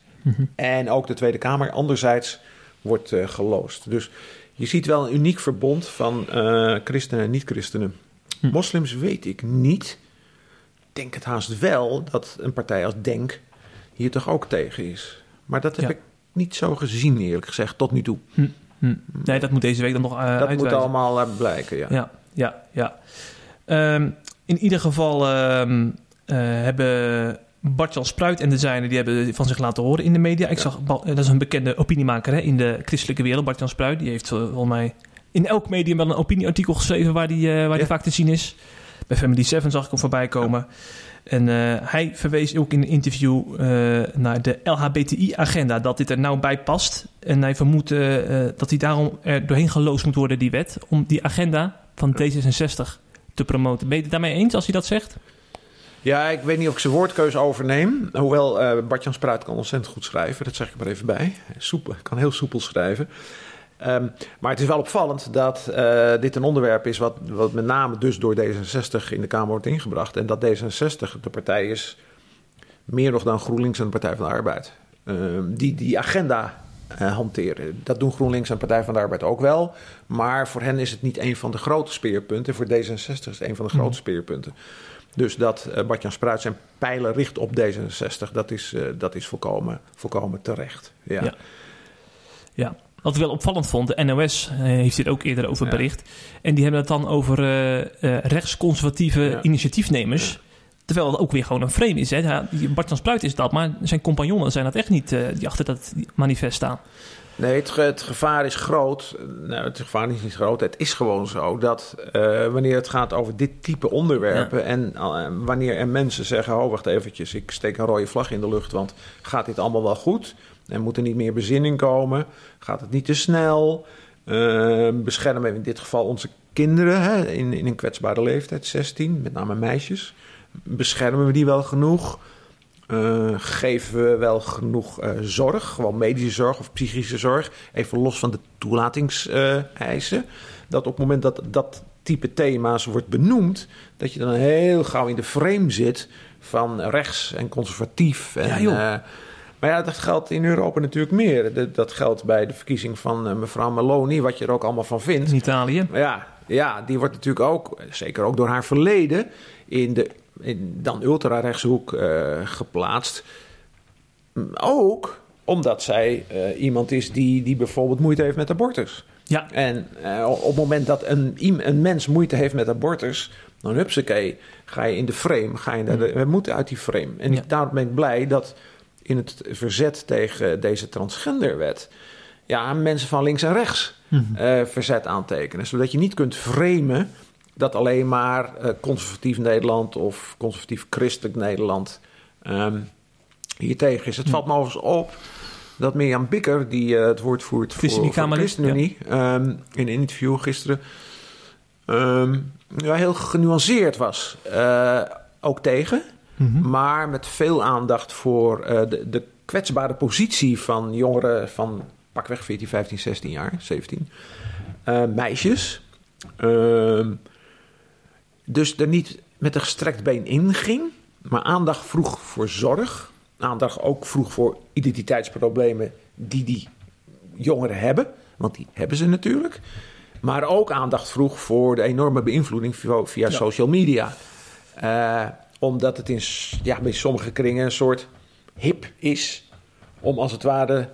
en ook de Tweede Kamer anderzijds wordt eh, geloosd. Dus je ziet wel een uniek verbond van eh, christenen en niet-christenen. Hm. Moslims weet ik niet. Denk het haast wel dat een partij als Denk hier toch ook tegen is. Maar dat heb Ja. ik niet zo gezien, eerlijk gezegd, tot nu toe. Hm, hm. Nee, dat moet deze week dan nog uh, dat moet allemaal eh, blijken, ja. Ja. ja, ja. Ehm, in ieder geval ehm, eh, hebben Bart-Jan Spruit en de zijnen... die hebben van zich laten horen in de media. Ik zag, dat is een bekende opiniemaker hè, in de christelijke wereld, Bart-Jan Spruit. Die heeft volgens mij in elk medium wel een opinieartikel geschreven... waar die, waar die vaak te zien is. Bij Family 7 zag ik hem voorbij komen. En eh, hij verwees ook in een interview eh, naar de LHBTI-agenda, dat dit er nou bij past. En hij vermoedt eh, dat hij daarom er doorheen geloosd moet worden, die wet, om die agenda van D66 te promoten. Ben je het daarmee eens als hij dat zegt? Ja, ik weet niet of ik zijn woordkeuze overneem. Hoewel Bart-Jan Spruit kan ontzettend goed schrijven. Dat zeg ik maar even bij. Soepel, kan heel soepel schrijven. Ehm, maar het is wel opvallend dat eh, dit een onderwerp is... Wat, wat met name dus door D66 in de Kamer wordt ingebracht. En dat D66 de partij is meer nog dan GroenLinks en de Partij van de Arbeid. Ehm, die die agenda eh, hanteren. Dat doen GroenLinks en Partij van de Arbeid ook wel. Maar voor hen is het niet een van de grote speerpunten. Voor D66 is het een van de grote speerpunten. Dus dat uh, Bart-Jan Spruit zijn pijlen richt op D66, dat is, uh, dat is volkomen, volkomen terecht. Ja. Ja. ja. Wat ik wel opvallend vond, de NOS uh, heeft dit ook eerder over bericht. En die hebben het dan over uh, uh, rechtsconservatieve initiatiefnemers. Terwijl het ook weer gewoon een frame is. Hè. Ja, die Bart-Jan Spruit is dat, maar zijn compagnonnen zijn dat echt niet uh, die achter dat manifest staan. Nee, het, ge- het gevaar is groot. Nou, het gevaar is niet groot. Het is gewoon zo dat uh, wanneer het gaat over dit type onderwerpen... Ja. en uh, wanneer er mensen zeggen... oh, wacht eventjes, ik steek een rode vlag in de lucht... want gaat dit allemaal wel goed? Er moet er niet meer bezinning komen? Gaat het niet te snel? Uh, beschermen we in dit geval onze kinderen hè, in, in een kwetsbare leeftijd, 16, met name meisjes... Beschermen we die wel genoeg? Uh, geven we wel genoeg uh, zorg, gewoon medische zorg of psychische zorg, even los van de toelatingseisen. Dat op het moment dat dat type thema's wordt benoemd, dat je dan heel gauw in de frame zit van rechts en conservatief. En, ja, maar ja, dat geldt in Europa natuurlijk meer. Dat, dat geldt bij de verkiezing van uh, mevrouw Meloni, wat je er ook allemaal van vindt. In Italië. Ja, ja, die wordt natuurlijk ook, zeker ook door haar verleden, in de in dan ultra-rechtshoek uh, geplaatst. Ook omdat zij uh, iemand is die, die bijvoorbeeld moeite heeft met abortus. Ja. En uh, op het moment dat een, een mens moeite heeft met abortus, dan hupsakee, ga je in de frame. Ga je naar de, we moeten uit die frame. En ja. daarom ben ik blij dat in het verzet tegen deze transgenderwet... ja, mensen van links en rechts mm -hmm. verzet aantekenen. Zodat je niet kunt framen dat alleen maar uh, conservatief Nederland of conservatief christelijk Nederland um, hier tegen is. Het valt me overigens op dat Mirjam Bikker, die uh, het woord voert voor, voor ChristenUnie, ja. um, in een interview gisteren, um, ja, heel genuanceerd was. Ook tegen, mm -hmm. maar met veel aandacht voor de, de kwetsbare positie van jongeren van pakweg 14, 15, 16 jaar, 17. meisjes. Dus er niet met een gestrekt been inging, maar aandacht vroeg voor zorg. Aandacht ook vroeg voor identiteitsproblemen die die jongeren hebben, want die hebben ze natuurlijk. Maar ook aandacht vroeg voor de enorme beïnvloeding via, via ja. social media. Uh, omdat het in ja, bij sommige kringen een soort hip is om als het ware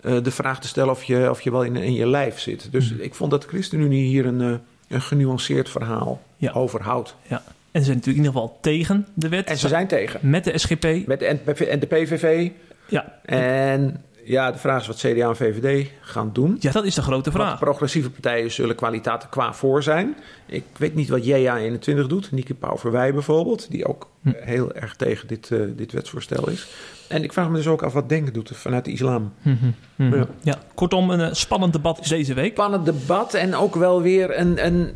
uh, de vraag te stellen of je, of je wel in, in je lijf zit. Dus mm. ik vond dat de ChristenUnie hier een, uh, een genuanceerd verhaal ja. over houdt. Ja. En ze zijn natuurlijk in ieder geval tegen de wet. En ze zijn tegen. Met de SGP. Met de, en de PVV. Ja. En ja, de vraag is wat CDA en VVD gaan doen. Ja, dat is de grote vraag. Want progressieve partijen zullen kwaliteiten qua voor zijn. Ik weet niet wat JA21 doet. Nieke Pauw-Verwij bijvoorbeeld. Die ook hm. heel erg tegen dit, uh, dit wetsvoorstel is. En ik vraag me dus ook af wat denken doet vanuit de islam. Hm, hm, ja. ja. kortom een uh, spannend debat deze week. Spannend debat en ook wel weer een... een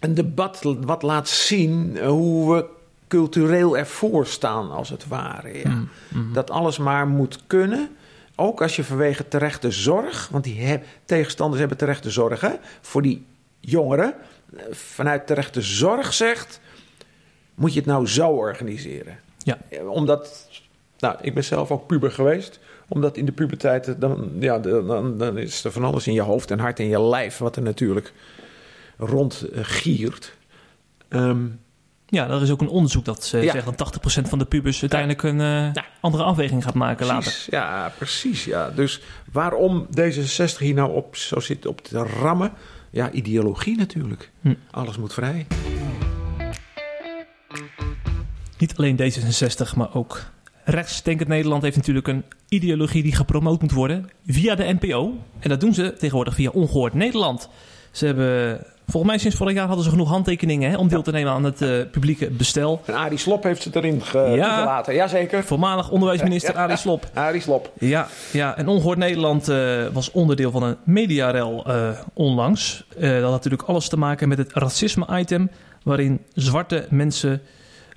een debat wat laat zien hoe we cultureel ervoor staan, als het ware. Ja. Mm, mm. Dat alles maar moet kunnen. Ook als je vanwege terechte zorg, want die heb, tegenstanders hebben terechte zorg hè, voor die jongeren. Vanuit terechte zorg zegt, moet je het nou zo organiseren. Ja. Omdat, nou, ik ben zelf ook puber geweest. Omdat in de puberteit, dan, ja, dan, dan is er van alles in je hoofd en hart en je lijf, wat er natuurlijk rondgiert. Um, Ja, er is ook een onderzoek dat Ja. zegt dat 80% van de pubers uiteindelijk een eh, andere afweging gaat maken later. Precies, ja, precies. Ja. Dus waarom D66 hier nou op zo zit op te rammen? Ja, ideologie natuurlijk. Hm. Alles moet vrij. Niet alleen D66, maar ook rechtsdenkend Nederland heeft natuurlijk een ideologie die gepromoot moet worden via de NPO. En dat doen ze tegenwoordig via Ongehoord Nederland. Ze hebben, volgens mij sinds vorig jaar hadden ze genoeg handtekeningen hè, om deel te nemen aan het eh, publieke bestel. En Arie Slop heeft ze erin ge- Ja. gelaten. Jazeker. Voormalig onderwijsminister. Arie Slop. Arie Slop. Ja, ja, en Ongehoord Nederland eh, was onderdeel van een mediarel eh, onlangs. Dat had natuurlijk alles te maken met het racisme-item... waarin zwarte mensen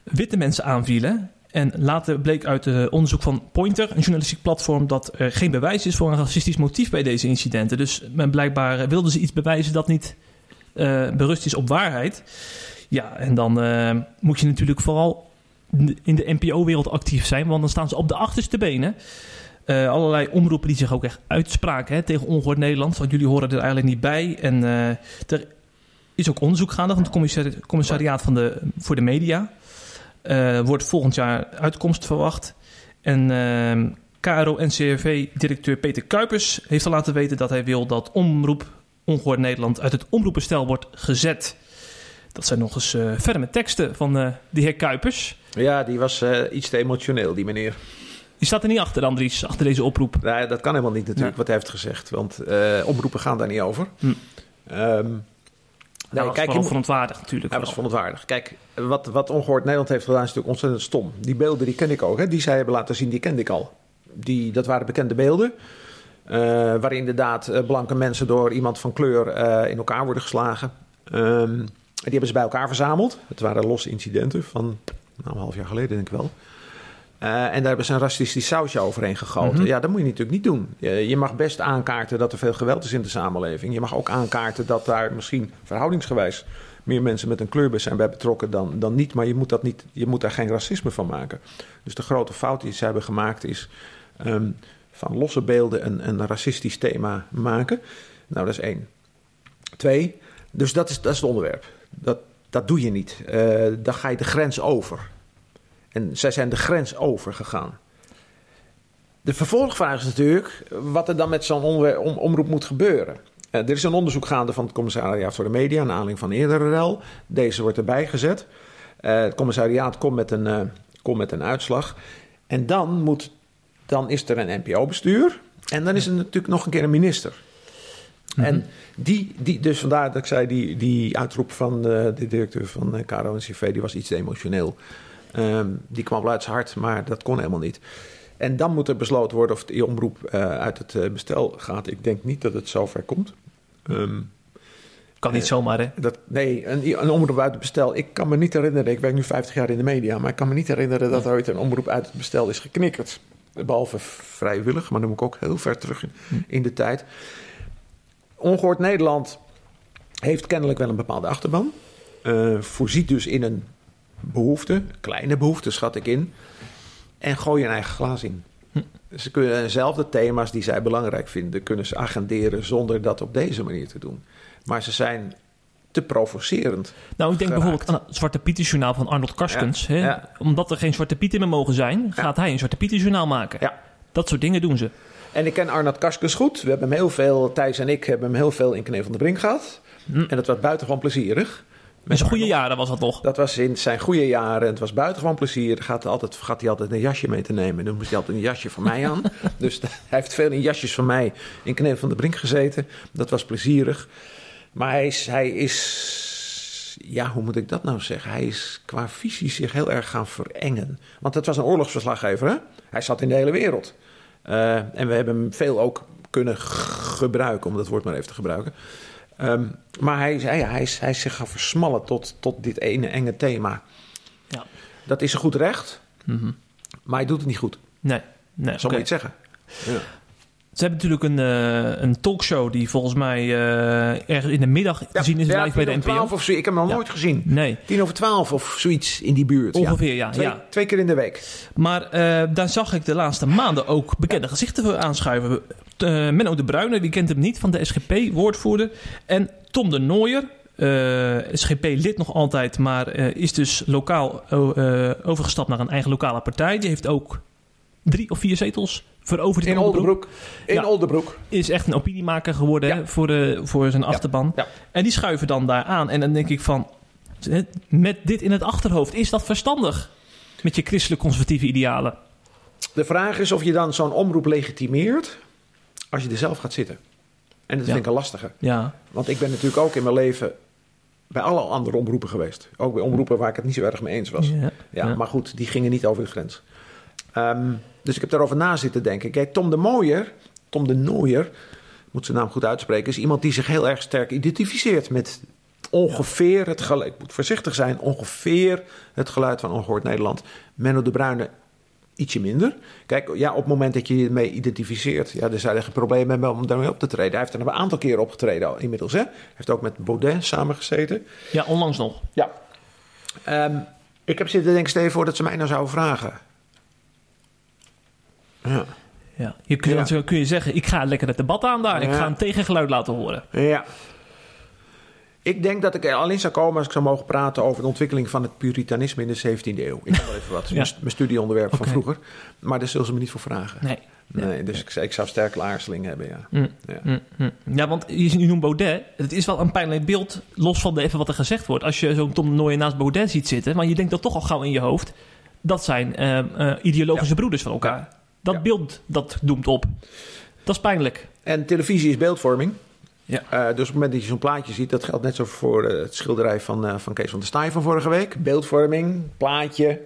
witte mensen aanvielen. En later bleek uit onderzoek van Pointer, een journalistiek platform... dat er geen bewijs is voor een racistisch motief bij deze incidenten. Dus men blijkbaar wilden ze iets bewijzen dat niet berust is op waarheid. Ja, en dan eh, moet je natuurlijk vooral in de NPO-wereld actief zijn... want dan staan ze op de achterste benen... Eh, allerlei omroepen die zich ook echt uitspraken hè, tegen Ongehoord Nederland. Want jullie horen er eigenlijk niet bij. En eh, er is ook onderzoek gaande van het commissari- commissariaat van de, voor de media. Eh, wordt volgend jaar uitkomst verwacht. En eh, KRO-NCRV-directeur Peter Kuipers heeft al laten weten dat hij wil dat omroep Ongehoord Nederland uit het omroepenstel wordt gezet. Dat zijn nog eens ferme teksten van eh de heer Kuipers. Ja, die was eh, iets te emotioneel, die meneer. Die staat er niet achter, Andries, achter deze oproep. Nee, dat kan helemaal niet natuurlijk, Ja. wat hij heeft gezegd. Want omroepen gaan daar niet over. Hm. Nou, nee, dat is kijk, je verontwaardigd natuurlijk. Hij was verontwaardigd. Kijk, wat, wat Ongehoord Nederland heeft gedaan is natuurlijk ontzettend stom. Die beelden die ken ik ook. Hè? Die zij hebben laten zien, die kende ik al. Die, dat waren bekende beelden. Eh, waarin inderdaad eh, blanke mensen door iemand van kleur eh, in elkaar worden geslagen. Ehm, die hebben ze bij elkaar verzameld. Het waren losse incidenten van nou, een half jaar geleden, denk ik wel. En daar hebben ze een racistisch sausje overheen gegoten. Mhm. Ja, dat moet je natuurlijk niet doen. Je, je mag best aankaarten dat er veel geweld is in de samenleving. Je mag ook aankaarten dat daar misschien verhoudingsgewijs meer mensen met een kleur zijn bij betrokken dan, dan niet. Maar je moet, dat niet, je moet daar geen racisme van maken. Dus de grote fout die ze hebben gemaakt is ehm, van losse beelden een, een racistisch thema maken. Nou, dat is één. Twee, dus dat is, dat is het onderwerp. Dat, dat doe je niet. Eh, dan ga je de grens over. En zij zijn de grens over gegaan. De vervolgvraag is natuurlijk wat er dan met zo'n omroep moet gebeuren. Eh, er is een onderzoek gaande van het commissariaat voor de media, naar aanleiding van eerdere rel. Deze wordt erbij gezet. Eh, het commissariaat komt met, een, komt met een uitslag. En dan, moet, dan is er een NPO-bestuur. En dan is er natuurlijk nog een keer een minister. En die, die, dus vandaar dat ik zei, die, die uitroep van eh, de directeur van eh, KRO en CV, die was iets te emotioneel. Ehm, die kwam wel uit zijn hart, maar dat kon helemaal niet. En dan moet er besloten worden of die omroep eh, uit het bestel gaat. Ik denk niet dat het zover komt. Ehm, Kan niet zomaar, hè? dat, nee, een, een omroep uit het bestel. Ik kan me niet herinneren, ik werk nu 50 jaar in de media, maar ik kan me niet herinneren dat er ooit een omroep uit het bestel is geknikkerd. Behalve vrijwillig, maar dan moet ik ook heel ver terug in, in de tijd. Ongehoord Nederland heeft kennelijk wel een bepaalde achterban. Eh, voorziet dus in een behoefte, kleine behoefte schat ik in. En gooi je een eigen glaas in. Ze kunnen dezelfde thema's die zij belangrijk vinden, kunnen ze agenderen zonder dat op deze manier te doen. Maar ze zijn te provocerend. Nou, ik denk Geraakt. bijvoorbeeld aan het Zwarte Pieter journaal van Arnold Karskens. Ja, hè? ja. Omdat er geen Zwarte Pieten meer mogen zijn, gaat hij een Zwarte Pieter journaal maken. Ja. Dat soort dingen doen ze. En ik ken Arnold Karskens goed. We hebben hem heel veel, Thijs en ik hebben hem heel veel in Knee van de Brink gehad. Hm. En dat was buitengewoon plezierig. Met zijn goede jaren was dat nog. Dat was in zijn goede jaren. Het was buitengewoon plezier. Gaat, altijd, gaat hij altijd een jasje mee te nemen. Dan moest hij altijd een jasje van mij aan. dus hij heeft veel in jasjes van mij in Kneel van de Brink gezeten. Dat was plezierig. Maar hij is, hij is... Ja, hoe moet ik dat nou zeggen? Hij is qua visie zich heel erg gaan verengen. Want het was een oorlogsverslaggever, hè? Hij zat in de hele wereld. Eh, en we hebben hem veel ook kunnen gebruiken, om dat woord maar even te gebruiken. Ehm, maar hij, is- hij, hij, is, hij is zich gaan versmallen tot, tot dit ene enge thema. Ja. Dat is een goed recht, Mhm. maar hij doet het niet goed. Nee, nee. Zo oké. moet je het zeggen. Ja. Ze hebben natuurlijk een, eh, een talkshow die volgens mij eh, ergens in de middag te zien is ja, live bij de NPO. 12 of zo. Ik heb hem nog Ja. nooit gezien. Nee, Tien over twaalf of zoiets in die buurt. ongeveer ja. Twee, ja. twee keer in de week. Maar eh, daar zag ik de laatste maanden ook bekende gezichten voor aanschuiven. Menno de Bruyne, wie kent hem niet, van de SGP, woordvoerder. En Tom de Nooier, eh, SGP lid nog altijd, maar is dus lokaal overgestapt naar een eigen lokale partij. Die heeft ook drie of vier zetels veroverd In Oldenbroek. In Ja. Oldenbroek. Is echt een opiniemaker geworden Ja. hè, voor, de, voor zijn achterban. ja. En die schuiven dan daar aan. En dan denk ik van, met dit in het achterhoofd, is dat verstandig? Met je christelijk-conservatieve idealen. De vraag is of je dan zo'n omroep legitimeert als je er zelf gaat zitten. En dat vind ik een lastige. Ja, Want ik ben natuurlijk ook in mijn leven bij alle andere omroepen geweest. Ook bij omroepen waar ik het niet zo erg mee eens was. ja. maar goed, die gingen niet over de grens. Ehm, dus ik heb daarover na zitten denken. Kijk, Tom de Mooier, Tom de Nooier, moet zijn naam goed uitspreken, is iemand die zich heel erg sterk identificeert met ongeveer het geluid. Ik moet voorzichtig zijn, ongeveer het geluid van Ongehoord Nederland. Menno de Bruyne ietsje minder. Kijk, ja, op het moment dat je je ermee identificeert, ja, dan zou je geen probleem hebben om daarmee op te treden. Hij heeft er een aantal keren opgetreden al inmiddels. Hè? Hij heeft ook met Baudet samengezeten. ja, onlangs nog. Ja. Ehm, ik heb zitten denken, stel je voor dat ze mij nou zouden vragen. Ja. Ja. Je kun, Ja. dan kun je zeggen, ik ga lekker het debat aan daar. Ik ga een tegengeluid laten horen. ja. Ik denk dat ik er alleen zou komen als ik zou mogen praten over de ontwikkeling van het puritanisme in de 17e eeuw. Ik kan wel even wat. Ja. Mijn, mijn studieonderwerp van vroeger. Maar daar zullen ze me niet voor vragen. Nee. Nee, dus ik, ik zou sterke aarzeling hebben, ja. Mm, ja. mm, mm. Ja, want je noemt Baudet. Het is wel een pijnlijk beeld, los van de, even wat er gezegd wordt. Als je zo'n Tom de Nooijen naast Baudet ziet zitten... maar je denkt dat toch al gauw in je hoofd... dat zijn eh, eh, ideologische broeders van elkaar. Dat Ja. beeld, dat doemt op. Dat is pijnlijk. En televisie is beeldvorming. Ja. Eh, dus op het moment dat je zo'n plaatje ziet, dat geldt net zo voor eh, het schilderij van, eh, van Kees van der Staaij van vorige week. Beeldvorming, plaatje.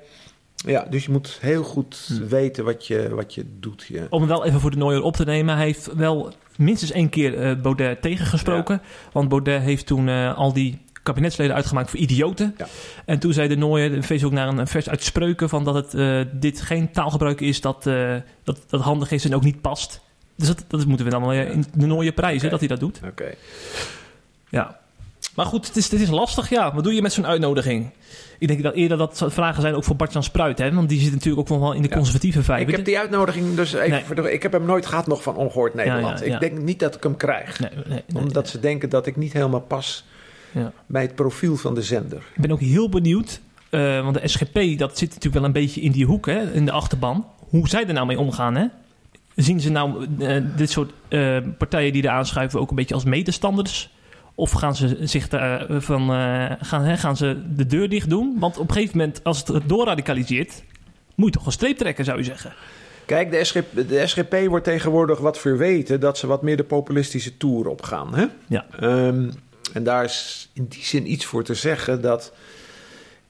Ja, dus je moet heel goed Hm. weten wat je, wat je doet. Ja. Om hem wel even voor de Nooijer op te nemen. Hij heeft wel minstens één keer Baudet tegengesproken. Want Baudet heeft toen al die kabinetsleden uitgemaakt voor idioten. Ja. En toen zei de Nooijer, verwees ook naar een vers uit Spreuken... Van dat het, eh, dit geen taalgebruik is dat, eh, dat, dat handig is en ook niet past. Dus dat, dat moeten we dan wel eh, in de Nooijer prijzen, dat hij dat doet. Oké. Ja. Maar goed, het is, het is lastig, ja. Wat doe je met zo'n uitnodiging? Ik denk dat eerder dat vragen zijn ook voor Bart-Jan Spruit, hè? Want die zit natuurlijk ook wel in de Ja. conservatieve vijver. Ik heb die uitnodiging dus even Nee. voor Ik heb hem nooit gehad nog van Ongehoord Nederland. ja, ja. Ik denk niet dat ik hem krijg. Nee, nee, omdat ze denken dat ik niet helemaal pas Ja. bij het profiel van de zender. Ik ben ook heel benieuwd, eh, want de SGP dat zit natuurlijk wel een beetje in die hoek, hè, in de achterban. Hoe zij er nou mee omgaan, hè? Zien ze nou eh, dit soort eh, partijen die er aanschuiven ook een beetje als medestanders? Of gaan ze zich daar van gaan, hè, gaan ze de deur dicht doen? Want op een gegeven moment, als het doorradicaliseert, moet je toch een streep trekken, zou je zeggen. Kijk, de SGP, de SGP wordt tegenwoordig wat verweten dat ze wat meer de populistische toer opgaan. Hè? Ja. Ehm, en daar is in die zin iets voor te zeggen dat.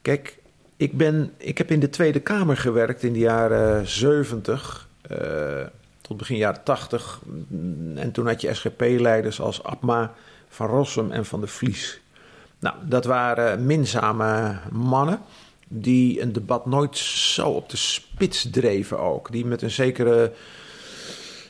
Kijk, ik, ben, ik heb in de Tweede Kamer gewerkt in de jaren 70 eh, tot begin jaren 80. En toen had je SGP-leiders als Abma, Van Rossum en Van der Vlies. Nou, dat waren minzame mannen die een debat nooit zo op de spits dreven ook. Die met een zekere,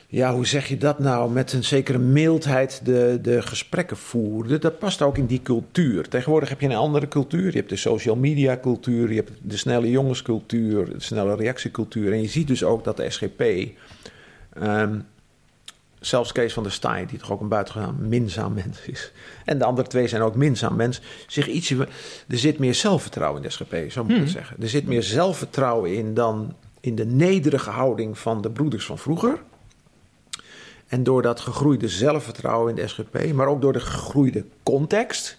ja, hoe zeg je dat nou? Met een zekere mildheid de, de gesprekken voerden. Dat past ook in die cultuur. Tegenwoordig heb je een andere cultuur. Je hebt de social media cultuur, je hebt de snelle jongenscultuur, de snelle reactiecultuur. En je ziet dus ook dat de SGP... ehm, zelfs Kees van der Staaij, die toch ook een buitengewoon minzaam mens is. En de andere twee zijn ook minzaam mens. Zich ietsje, er zit meer zelfvertrouwen in de SGP, zo moet ik het zeggen. Er zit meer zelfvertrouwen in dan in de nederige houding van de broeders van vroeger. En door dat gegroeide zelfvertrouwen in de SGP, maar ook door de gegroeide context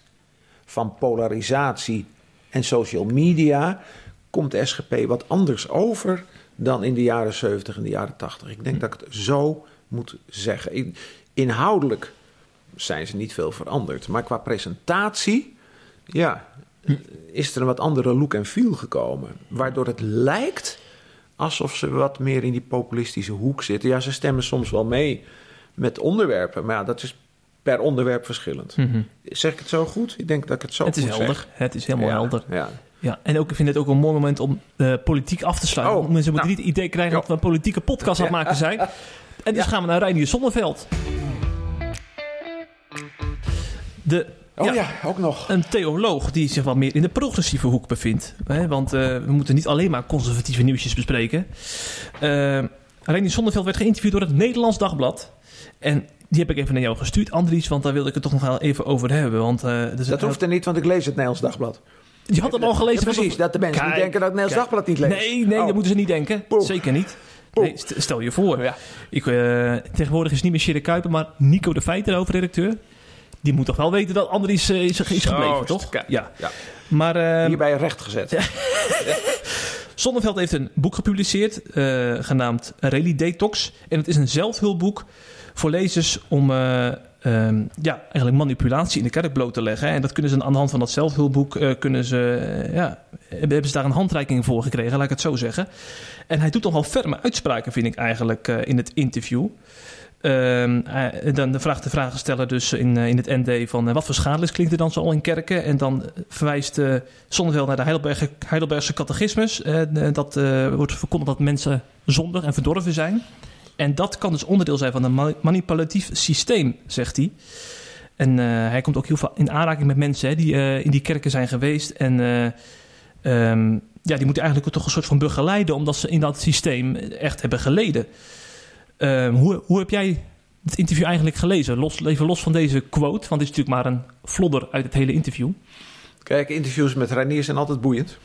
van polarisatie en social media, komt de SGP wat anders over dan in de jaren 70 en de jaren 80. Ik denk dat ik het zo moet zeggen. In- Inhoudelijk zijn ze niet veel veranderd, maar qua presentatie, ja, is er een wat andere look en feel gekomen. Waardoor het lijkt alsof ze wat meer in die populistische hoek zitten. Ja, ze stemmen soms wel mee met onderwerpen, maar ja, dat is per onderwerp verschillend. Zeg ik het zo goed? Ik denk dat ik het zo Mhm. het is goed helder. zeg. Het is helemaal Ja, helder. Ja. Ja, en ook, ik vind het ook een mooi moment om de politiek af te sluiten. Oh, mensen moeten nou. niet het idee krijgen Jo. dat we een politieke podcast aan het maken zijn. En dus gaan we naar Reinier Zonneveld. De, Oh ja. ook nog. Een theoloog die zich wat meer in de progressieve hoek bevindt. Hè? Want eh, we moeten niet alleen maar conservatieve nieuwsjes bespreken. Uh, Reinier Zonneveld werd geïnterviewd door het Nederlands Dagblad. En die heb ik even naar jou gestuurd, Andries, want daar wilde ik het toch nog wel even over hebben. Want, uh, dus dat hoeft er niet, want ik lees het Nederlands Dagblad. Je had hem al gelezen. Ja, precies, dat de mensen Kijk, niet denken dat het Nederlands Dagblad niet leest. Nee, nee, Oh. dat moeten ze niet denken. Poep. Zeker niet. Nee, st- stel je voor. Ja. Ik, eh, tegenwoordig is het niet meer Sjerre Kuiper, maar Nico de Feiter, hoofdredacteur. Die moet toch wel weten dat Andries eh, is, is gebleven, toch? Ja. ja. Maar eh, Hierbij recht gezet. Zonneveld heeft een boek gepubliceerd, eh, genaamd Rally Detox. En het is een zelfhulpboek voor lezers om eh, ehm, ja, eigenlijk manipulatie in de kerk bloot te leggen. En dat kunnen ze aan de hand van dat zelfhulpboek, kunnen ze, ja, hebben ze daar een handreiking voor gekregen, laat ik het zo zeggen. En hij doet nogal ferme uitspraken, vind ik eigenlijk, in het interview. Ehm, eh, dan de vraag de vragen stellen dus in, eh, in het ND van eh, wat voor schadelijks klinkt er dan zo al in kerken? En dan verwijst Zonneveld naar de Heidelbergse catechismus. Dat wordt verkondigd dat mensen zondig en verdorven zijn. En dat kan dus onderdeel zijn van een ma- manipulatief systeem, zegt hij. En hij komt ook heel veel in aanraking met mensen hè, die in die kerken zijn geweest. En eh, ehm, ja, die moeten eigenlijk toch een soort van begeleiden, omdat ze in dat systeem echt hebben geleden. Ehm, hoe, hoe heb jij het interview eigenlijk gelezen? Los, even los van deze quote, want het is natuurlijk maar een flodder uit het hele interview. Kijk, interviews met Reinier zijn altijd boeiend.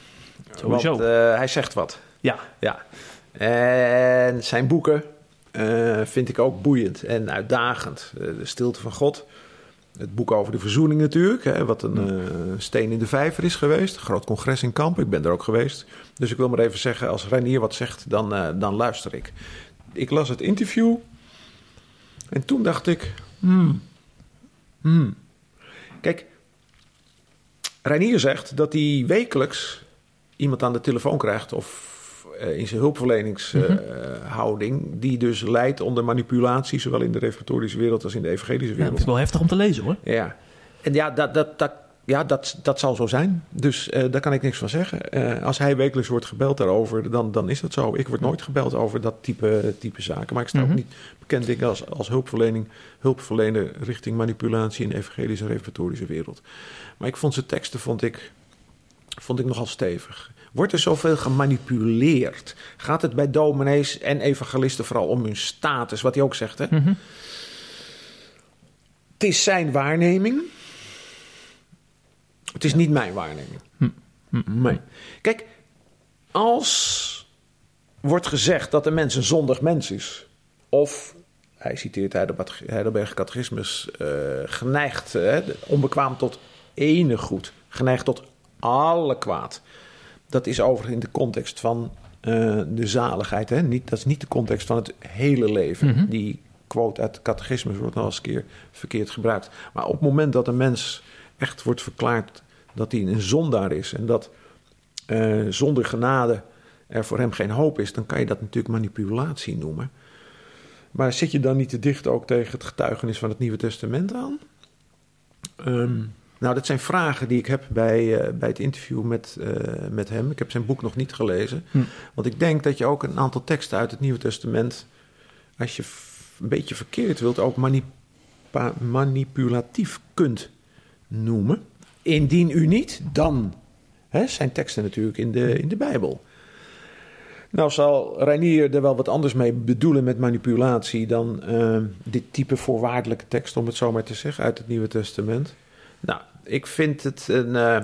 Sowieso. Want eh, hij zegt wat. Ja, Ja. En zijn boeken eh, vind ik ook boeiend en uitdagend. Eh, de Stilte van God. Het boek over de verzoening natuurlijk. Hè, wat een steen in de vijver is geweest. Groot congres in Kampen. Ik ben er ook geweest. Dus ik wil maar even zeggen, als Reinier wat zegt, dan, dan luister ik. Ik las het interview. En toen dacht ik... Hmm, hmm. Kijk, Reinier zegt dat hij wekelijks iemand aan de telefoon krijgt of eh, in zijn hulpverleningshouding, die dus leidt onder manipulatie, zowel in de reformatorische wereld als in de evangelische ja, dat wereld. is wel heftig om te lezen hoor. Ja, en ja, dat, dat, dat, ja dat, dat zal zo zijn. Dus eh, daar kan ik niks van zeggen. Eh, als hij wekelijks wordt gebeld daarover, dan, dan is dat zo. Ik word nooit gebeld over dat type, type zaken. Maar ik sta Mhm. ook niet bekend denk ik, als, als hulpverlening, hulpverlener richting manipulatie in de evangelische en reformatorische wereld. Maar ik vond zijn teksten vond ik, vond ik nogal stevig. Wordt er zoveel gemanipuleerd? Gaat het bij dominees en evangelisten vooral om hun status, wat hij ook zegt, hè? Mhm. Het is zijn waarneming. Het is niet mijn waarneming. Nee. Kijk, als wordt gezegd dat een mens een zondig mens is, of hij citeert Heidelberg, Catechismus, eh, geneigd, eh, onbekwaam tot enig goed, geneigd tot alle kwaad. Dat is overigens in de context van eh, de zaligheid. Hè? Niet, dat is niet de context van het hele leven. Mhm. Die quote uit het catechismus wordt nog eens een keer verkeerd gebruikt. Maar op het moment dat een mens echt wordt verklaard dat hij een zondaar is en dat eh, zonder genade er voor hem geen hoop is, dan kan je dat natuurlijk manipulatie noemen. Maar zit je dan niet te dicht ook tegen het getuigenis van het Nieuwe Testament aan? Ehm, nou, dat zijn vragen die ik heb bij, eh, bij het interview met, eh, met hem. Ik heb zijn boek nog niet gelezen. Hm. Want ik denk dat je ook een aantal teksten uit het Nieuwe Testament, als je een beetje verkeerd wilt, ook manipulatief kunt noemen. Indien u niet, dan hè, zijn teksten natuurlijk in de, in de Bijbel. Nou zal Reinier er wel wat anders mee bedoelen met manipulatie dan eh, dit type voorwaardelijke tekst, om het zo maar te zeggen, uit het Nieuwe Testament. Nou, ik vind het een, eh,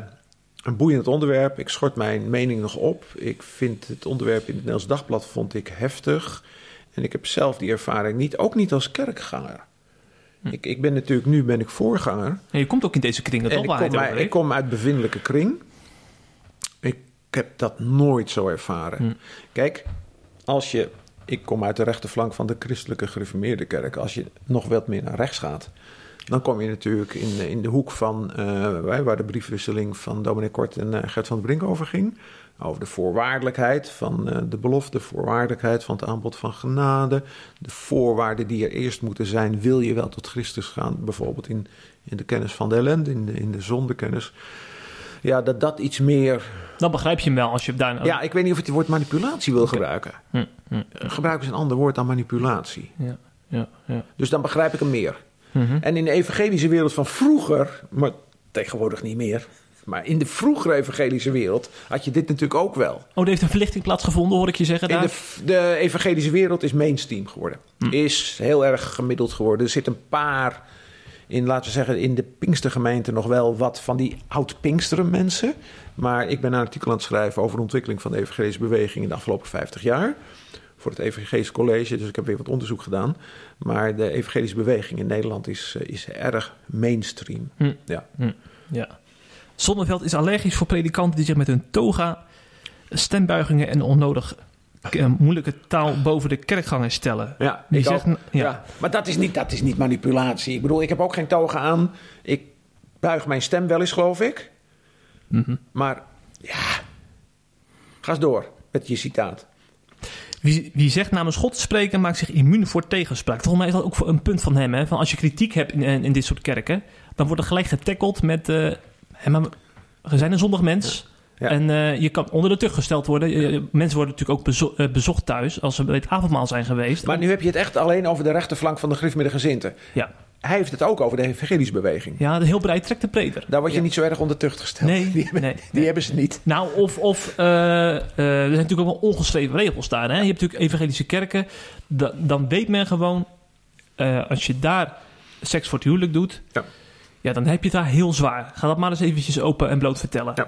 een boeiend onderwerp. Ik schort mijn mening nog op. Ik vind het onderwerp in het Nederlands Dagblad vond ik heftig. En ik heb zelf die ervaring niet, ook niet als kerkganger. Ik, ik ben natuurlijk, nu ben ik voorganger. En je komt ook in deze kringen En toch? ik kom, uit, ik kom uit bevindelijke kring. Ik heb dat nooit zo ervaren. Hm. Kijk, als je... Ik kom uit de rechterflank van de christelijke gereformeerde kerk. Als je nog wat meer naar rechts gaat... dan kom je natuurlijk in, in de hoek van... eh, waar de briefwisseling van Dominic Kort en eh, Gert van Brink over ging. Over de voorwaardelijkheid van eh, de belofte... de voorwaardelijkheid van het aanbod van genade... de voorwaarden die er eerst moeten zijn... wil je wel tot Christus gaan. Bijvoorbeeld in, in de kennis van de ellende, in de, in de zondekennis. Ja, dat dat iets meer... Dan begrijp je hem wel als je daar... Ja, ik weet niet of je het woord manipulatie wil gebruiken. Hm, hm. Eh, Gebruik eens een ander woord dan manipulatie. ja, ja, ja. Dus dan begrijp ik hem meer. Mhm. En in de evangelische wereld van vroeger, maar tegenwoordig niet meer, Maar in de vroegere evangelische wereld had je dit natuurlijk ook wel. Oh, er heeft een verlichting plaatsgevonden, hoor ik je zeggen In daar. de, de evangelische wereld is mainstream geworden. Is heel erg gemiddeld geworden. Er zitten een paar, in, laten we zeggen, in de Pinkstergemeente nog wel wat van die oud-Pinksteren mensen. Maar ik ben een artikel aan het schrijven over de ontwikkeling van de evangelische beweging in de afgelopen 50 jaar. Voor het Evangelisch College, dus ik heb weer wat onderzoek gedaan. Maar de evangelische beweging in Nederland is, eh, is erg mainstream. Hm. Ja. Ja. Zonneveld is allergisch voor predikanten die zich met hun toga, stembuigingen en onnodig eh, moeilijke taal boven de kerkgangers stellen. Ja, Die zegt- ja. ja. Maar dat is, niet, dat is niet manipulatie. Ik bedoel, ik heb ook geen toga aan. Ik buig mijn stem wel eens, geloof ik. Mhm. Maar ja, ga eens door met je citaat. Wie, wie zegt namens God te spreken, maakt zich immuun voor tegenspraak. Volgens mij is dat ook een punt van hem. Hè? Van als je kritiek hebt in, in dit soort kerken, dan wordt er gelijk getackeld met... eh, hè, maar we zijn een zondig mens. Ja. En eh, je kan onder de tug gesteld worden. Mensen worden natuurlijk ook bezo- eh, bezocht thuis als ze bij het avondmaal zijn geweest. Maar nu heb je het echt alleen over de rechterflank van de Griffmiddelgezinten. Ja, Hij heeft het ook over de evangelische beweging. ja de heel breed trekt de preder. Daar word je Ja. niet zo erg onder tucht gesteld. Nee, die hebben, nee, die nee. hebben ze niet. Nou, of, of eh, er zijn natuurlijk ook wel ongeschreven regels daar. Hè? Je hebt natuurlijk evangelische kerken. Da- dan weet men gewoon, als je daar seks voor het huwelijk doet, Ja. Ja, dan heb je het daar heel zwaar. Ga dat maar eens eventjes open en bloot vertellen. Ja.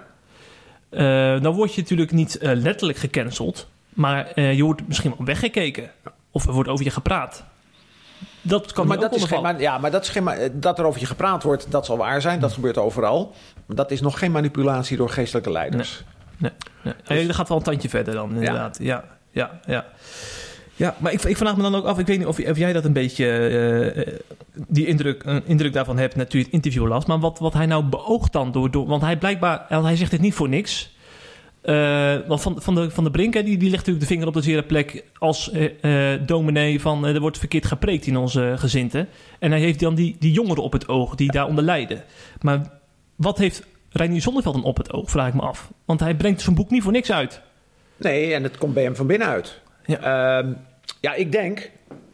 Eh, dan word je natuurlijk niet eh, letterlijk gecanceld, maar eh, je wordt misschien wel weggekeken. Of er wordt over je gepraat. Dat kan maar ook dat is geen, onder ma- ja, maar dat, is geen, dat er over je gepraat wordt, dat zal waar zijn. Dat gebeurt overal. Maar dat is nog geen manipulatie door geestelijke leiders. Nee, nee. dat gaat wel een tandje verder dan, inderdaad. Ja, ja, ja. ja. Maar ik, ik vraag me dan ook af, ik weet niet of, of jij dat een beetje, eh, eh, die indruk, een indruk daarvan hebt, natuurlijk het interview las, maar wat, wat hij nou beoogt dan door, door want hij blijkbaar, hij zegt het niet voor niks. Eh, want van, van, de, van de Brink, hè, die, die legt natuurlijk de vinger op de zere plek als dominee van er wordt verkeerd gepreekt in onze gezinten. En hij heeft dan die, die jongeren op het oog die daaronder lijden. Maar wat heeft Reinier Zonneveld dan op het oog, vraag ik me af. Want hij brengt zijn boek niet voor niks uit. Nee, en het komt bij hem van binnenuit. Ja. Ehm, ja, ik denk,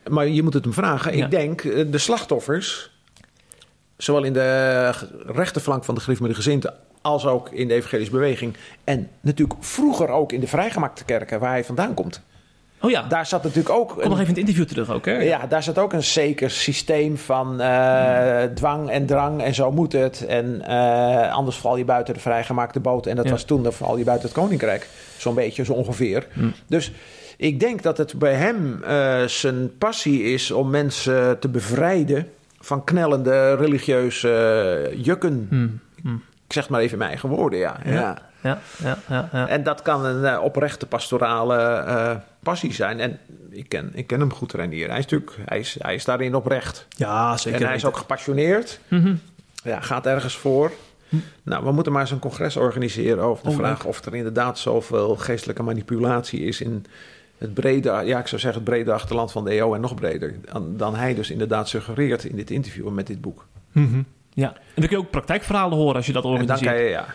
maar je moet het hem vragen. Ja. Ik denk, eh, de slachtoffers, zowel in de rechterflank van de Griffmiddelgezinten als ook in de evangelische beweging. En natuurlijk vroeger ook in de vrijgemaakte kerken waar hij vandaan komt. Oh ja, Daar zat natuurlijk ook... kom nog even in het interview terug ook, hè? Ja, daar zat ook een zeker systeem van eh, dwang en drang en zo moet het. En eh, anders val je buiten de vrijgemaakte boot. En dat Ja. was toen, dan val je buiten het koninkrijk. Zo'n beetje, zo ongeveer. Hmm. Dus ik denk dat het bij hem eh, zijn passie is om mensen te bevrijden van knellende religieuze eh, jukken. Hmm, hmm. Ik zeg maar even mijn eigen woorden, ja. Ja. ja. Ja. En dat kan een eh, oprechte pastorale passie zijn. En ik ken, ik ken hem goed, Renier. Hij is natuurlijk hij is, hij is daarin oprecht. Ja, zeker. en hij is ook gepassioneerd. Mhm. Ja, gaat ergens voor. Nou, we moeten maar eens een congres organiseren over de Oh, vraag of er inderdaad zoveel geestelijke manipulatie is in het brede, ja, ik zou zeggen het brede achterland van de EO en nog breder. Dan, hij dus inderdaad suggereert in dit interview en met dit boek. Mhm. Ja, en dan kun je ook praktijkverhalen horen als je dat En dan organiseert. kan je, ja.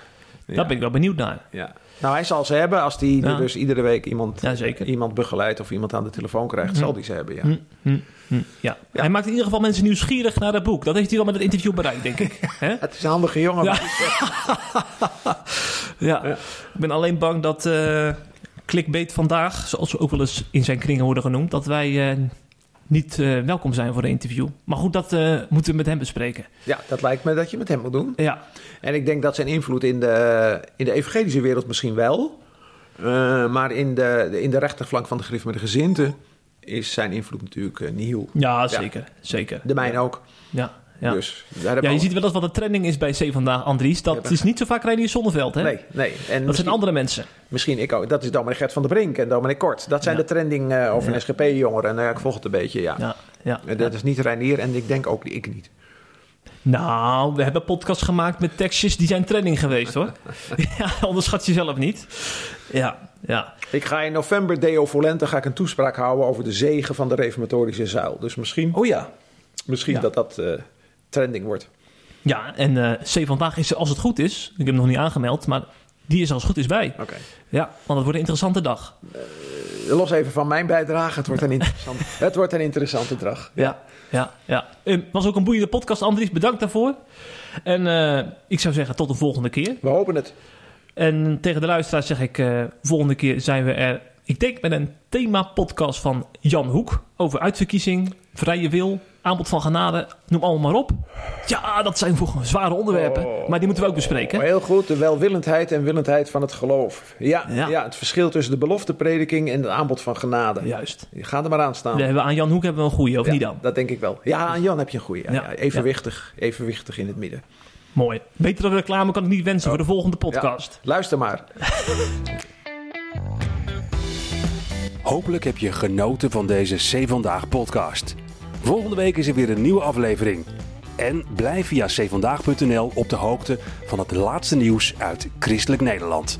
Daar ja, ben ik wel benieuwd naar. ja. Nou, hij zal ze hebben als hij Ja. dus iedere week iemand, Ja, iemand begeleidt of iemand aan de telefoon krijgt, zal hij ze hebben, ja. Hm, hm, hm. Ja. Hij maakt in ieder geval mensen nieuwsgierig naar het boek. Dat heeft hij wel met het interview bereikt, denk ik. Het is een handige jongen. Ja. Ja. Ja. Ik ben alleen bang dat eh clickbait vandaag, zoals we ook wel eens in zijn kringen worden genoemd, dat wij eh, niet eh, welkom zijn voor een interview. Maar goed, dat eh, moeten we met hem bespreken. Ja, dat lijkt me dat je met hem moet doen. Ja, En ik denk dat zijn invloed in de, in de evangelische wereld misschien wel. maar in de, in de rechterflank van de grif met de gezinten is zijn invloed natuurlijk nieuw. ja zeker. zeker. De mijne ook. Ja, ja. Dus ja, je ziet wel eens wat de trending is bij C vandaag, Andries. Dat Ja, is niet zo vaak Reinier Zonneveld, hè? Nee, nee. En Dat zijn andere mensen. misschien ik ook. Dat is Dominee Gert van der Brink en Dominee Kort. Dat zijn de trending eh, over een SGP-jongeren. En ik volg het een beetje, ja. Ja, ja. En Dat is niet Reinier en ik denk ook ik niet. Nou, we hebben podcasts gemaakt met tekstjes die zijn trending geweest, hoor. ja, onderschat jezelf niet. Ja, ja. Ik ga in november Deo Volente ga ik een toespraak houden over de zegen van de reformatorische zuil. Dus misschien, Oh ja. misschien Ja. dat dat eh, trending wordt. Ja, en eh C vandaag is er, als het goed is, ik heb hem nog niet aangemeld, maar Die is als het goed is bij. Oké. Ja, want het wordt een interessante dag. Los even van mijn bijdrage. Het wordt een, interessant, het wordt een interessante dag. Ja, ja, ja. Het was ook een boeiende podcast, Andries. Bedankt daarvoor. En eh, ik zou zeggen, tot de volgende keer. We hopen het. En tegen de luisteraars zeg ik, eh, volgende keer zijn we er, ik denk met een thema-podcast van Jan Hoek over uitverkiezing, vrije wil, aanbod van genade, noem allemaal maar op. Ja, dat zijn voor zware onderwerpen, Oh. maar die moeten we ook bespreken. Oh, heel goed, de welwillendheid en willendheid van het geloof. Ja, Ja. ja. het verschil tussen de belofteprediking en het aanbod van genade. Juist. Ga er maar aan staan. We hebben aan Jan Hoek hebben we een goeie, of Ja, niet dan? Dat denk ik wel. Ja, aan Jan heb je een goeie. Ja, Ja. ja, evenwichtig, evenwichtig in het midden. Mooi. Betere reclame kan ik niet wensen voor de volgende Ja, podcast. luister maar. Hopelijk heb je genoten van deze C Vandaag podcast. Volgende week is er weer een nieuwe aflevering. En blijf via cvandaag.nl op de hoogte van het laatste nieuws uit Christelijk Nederland.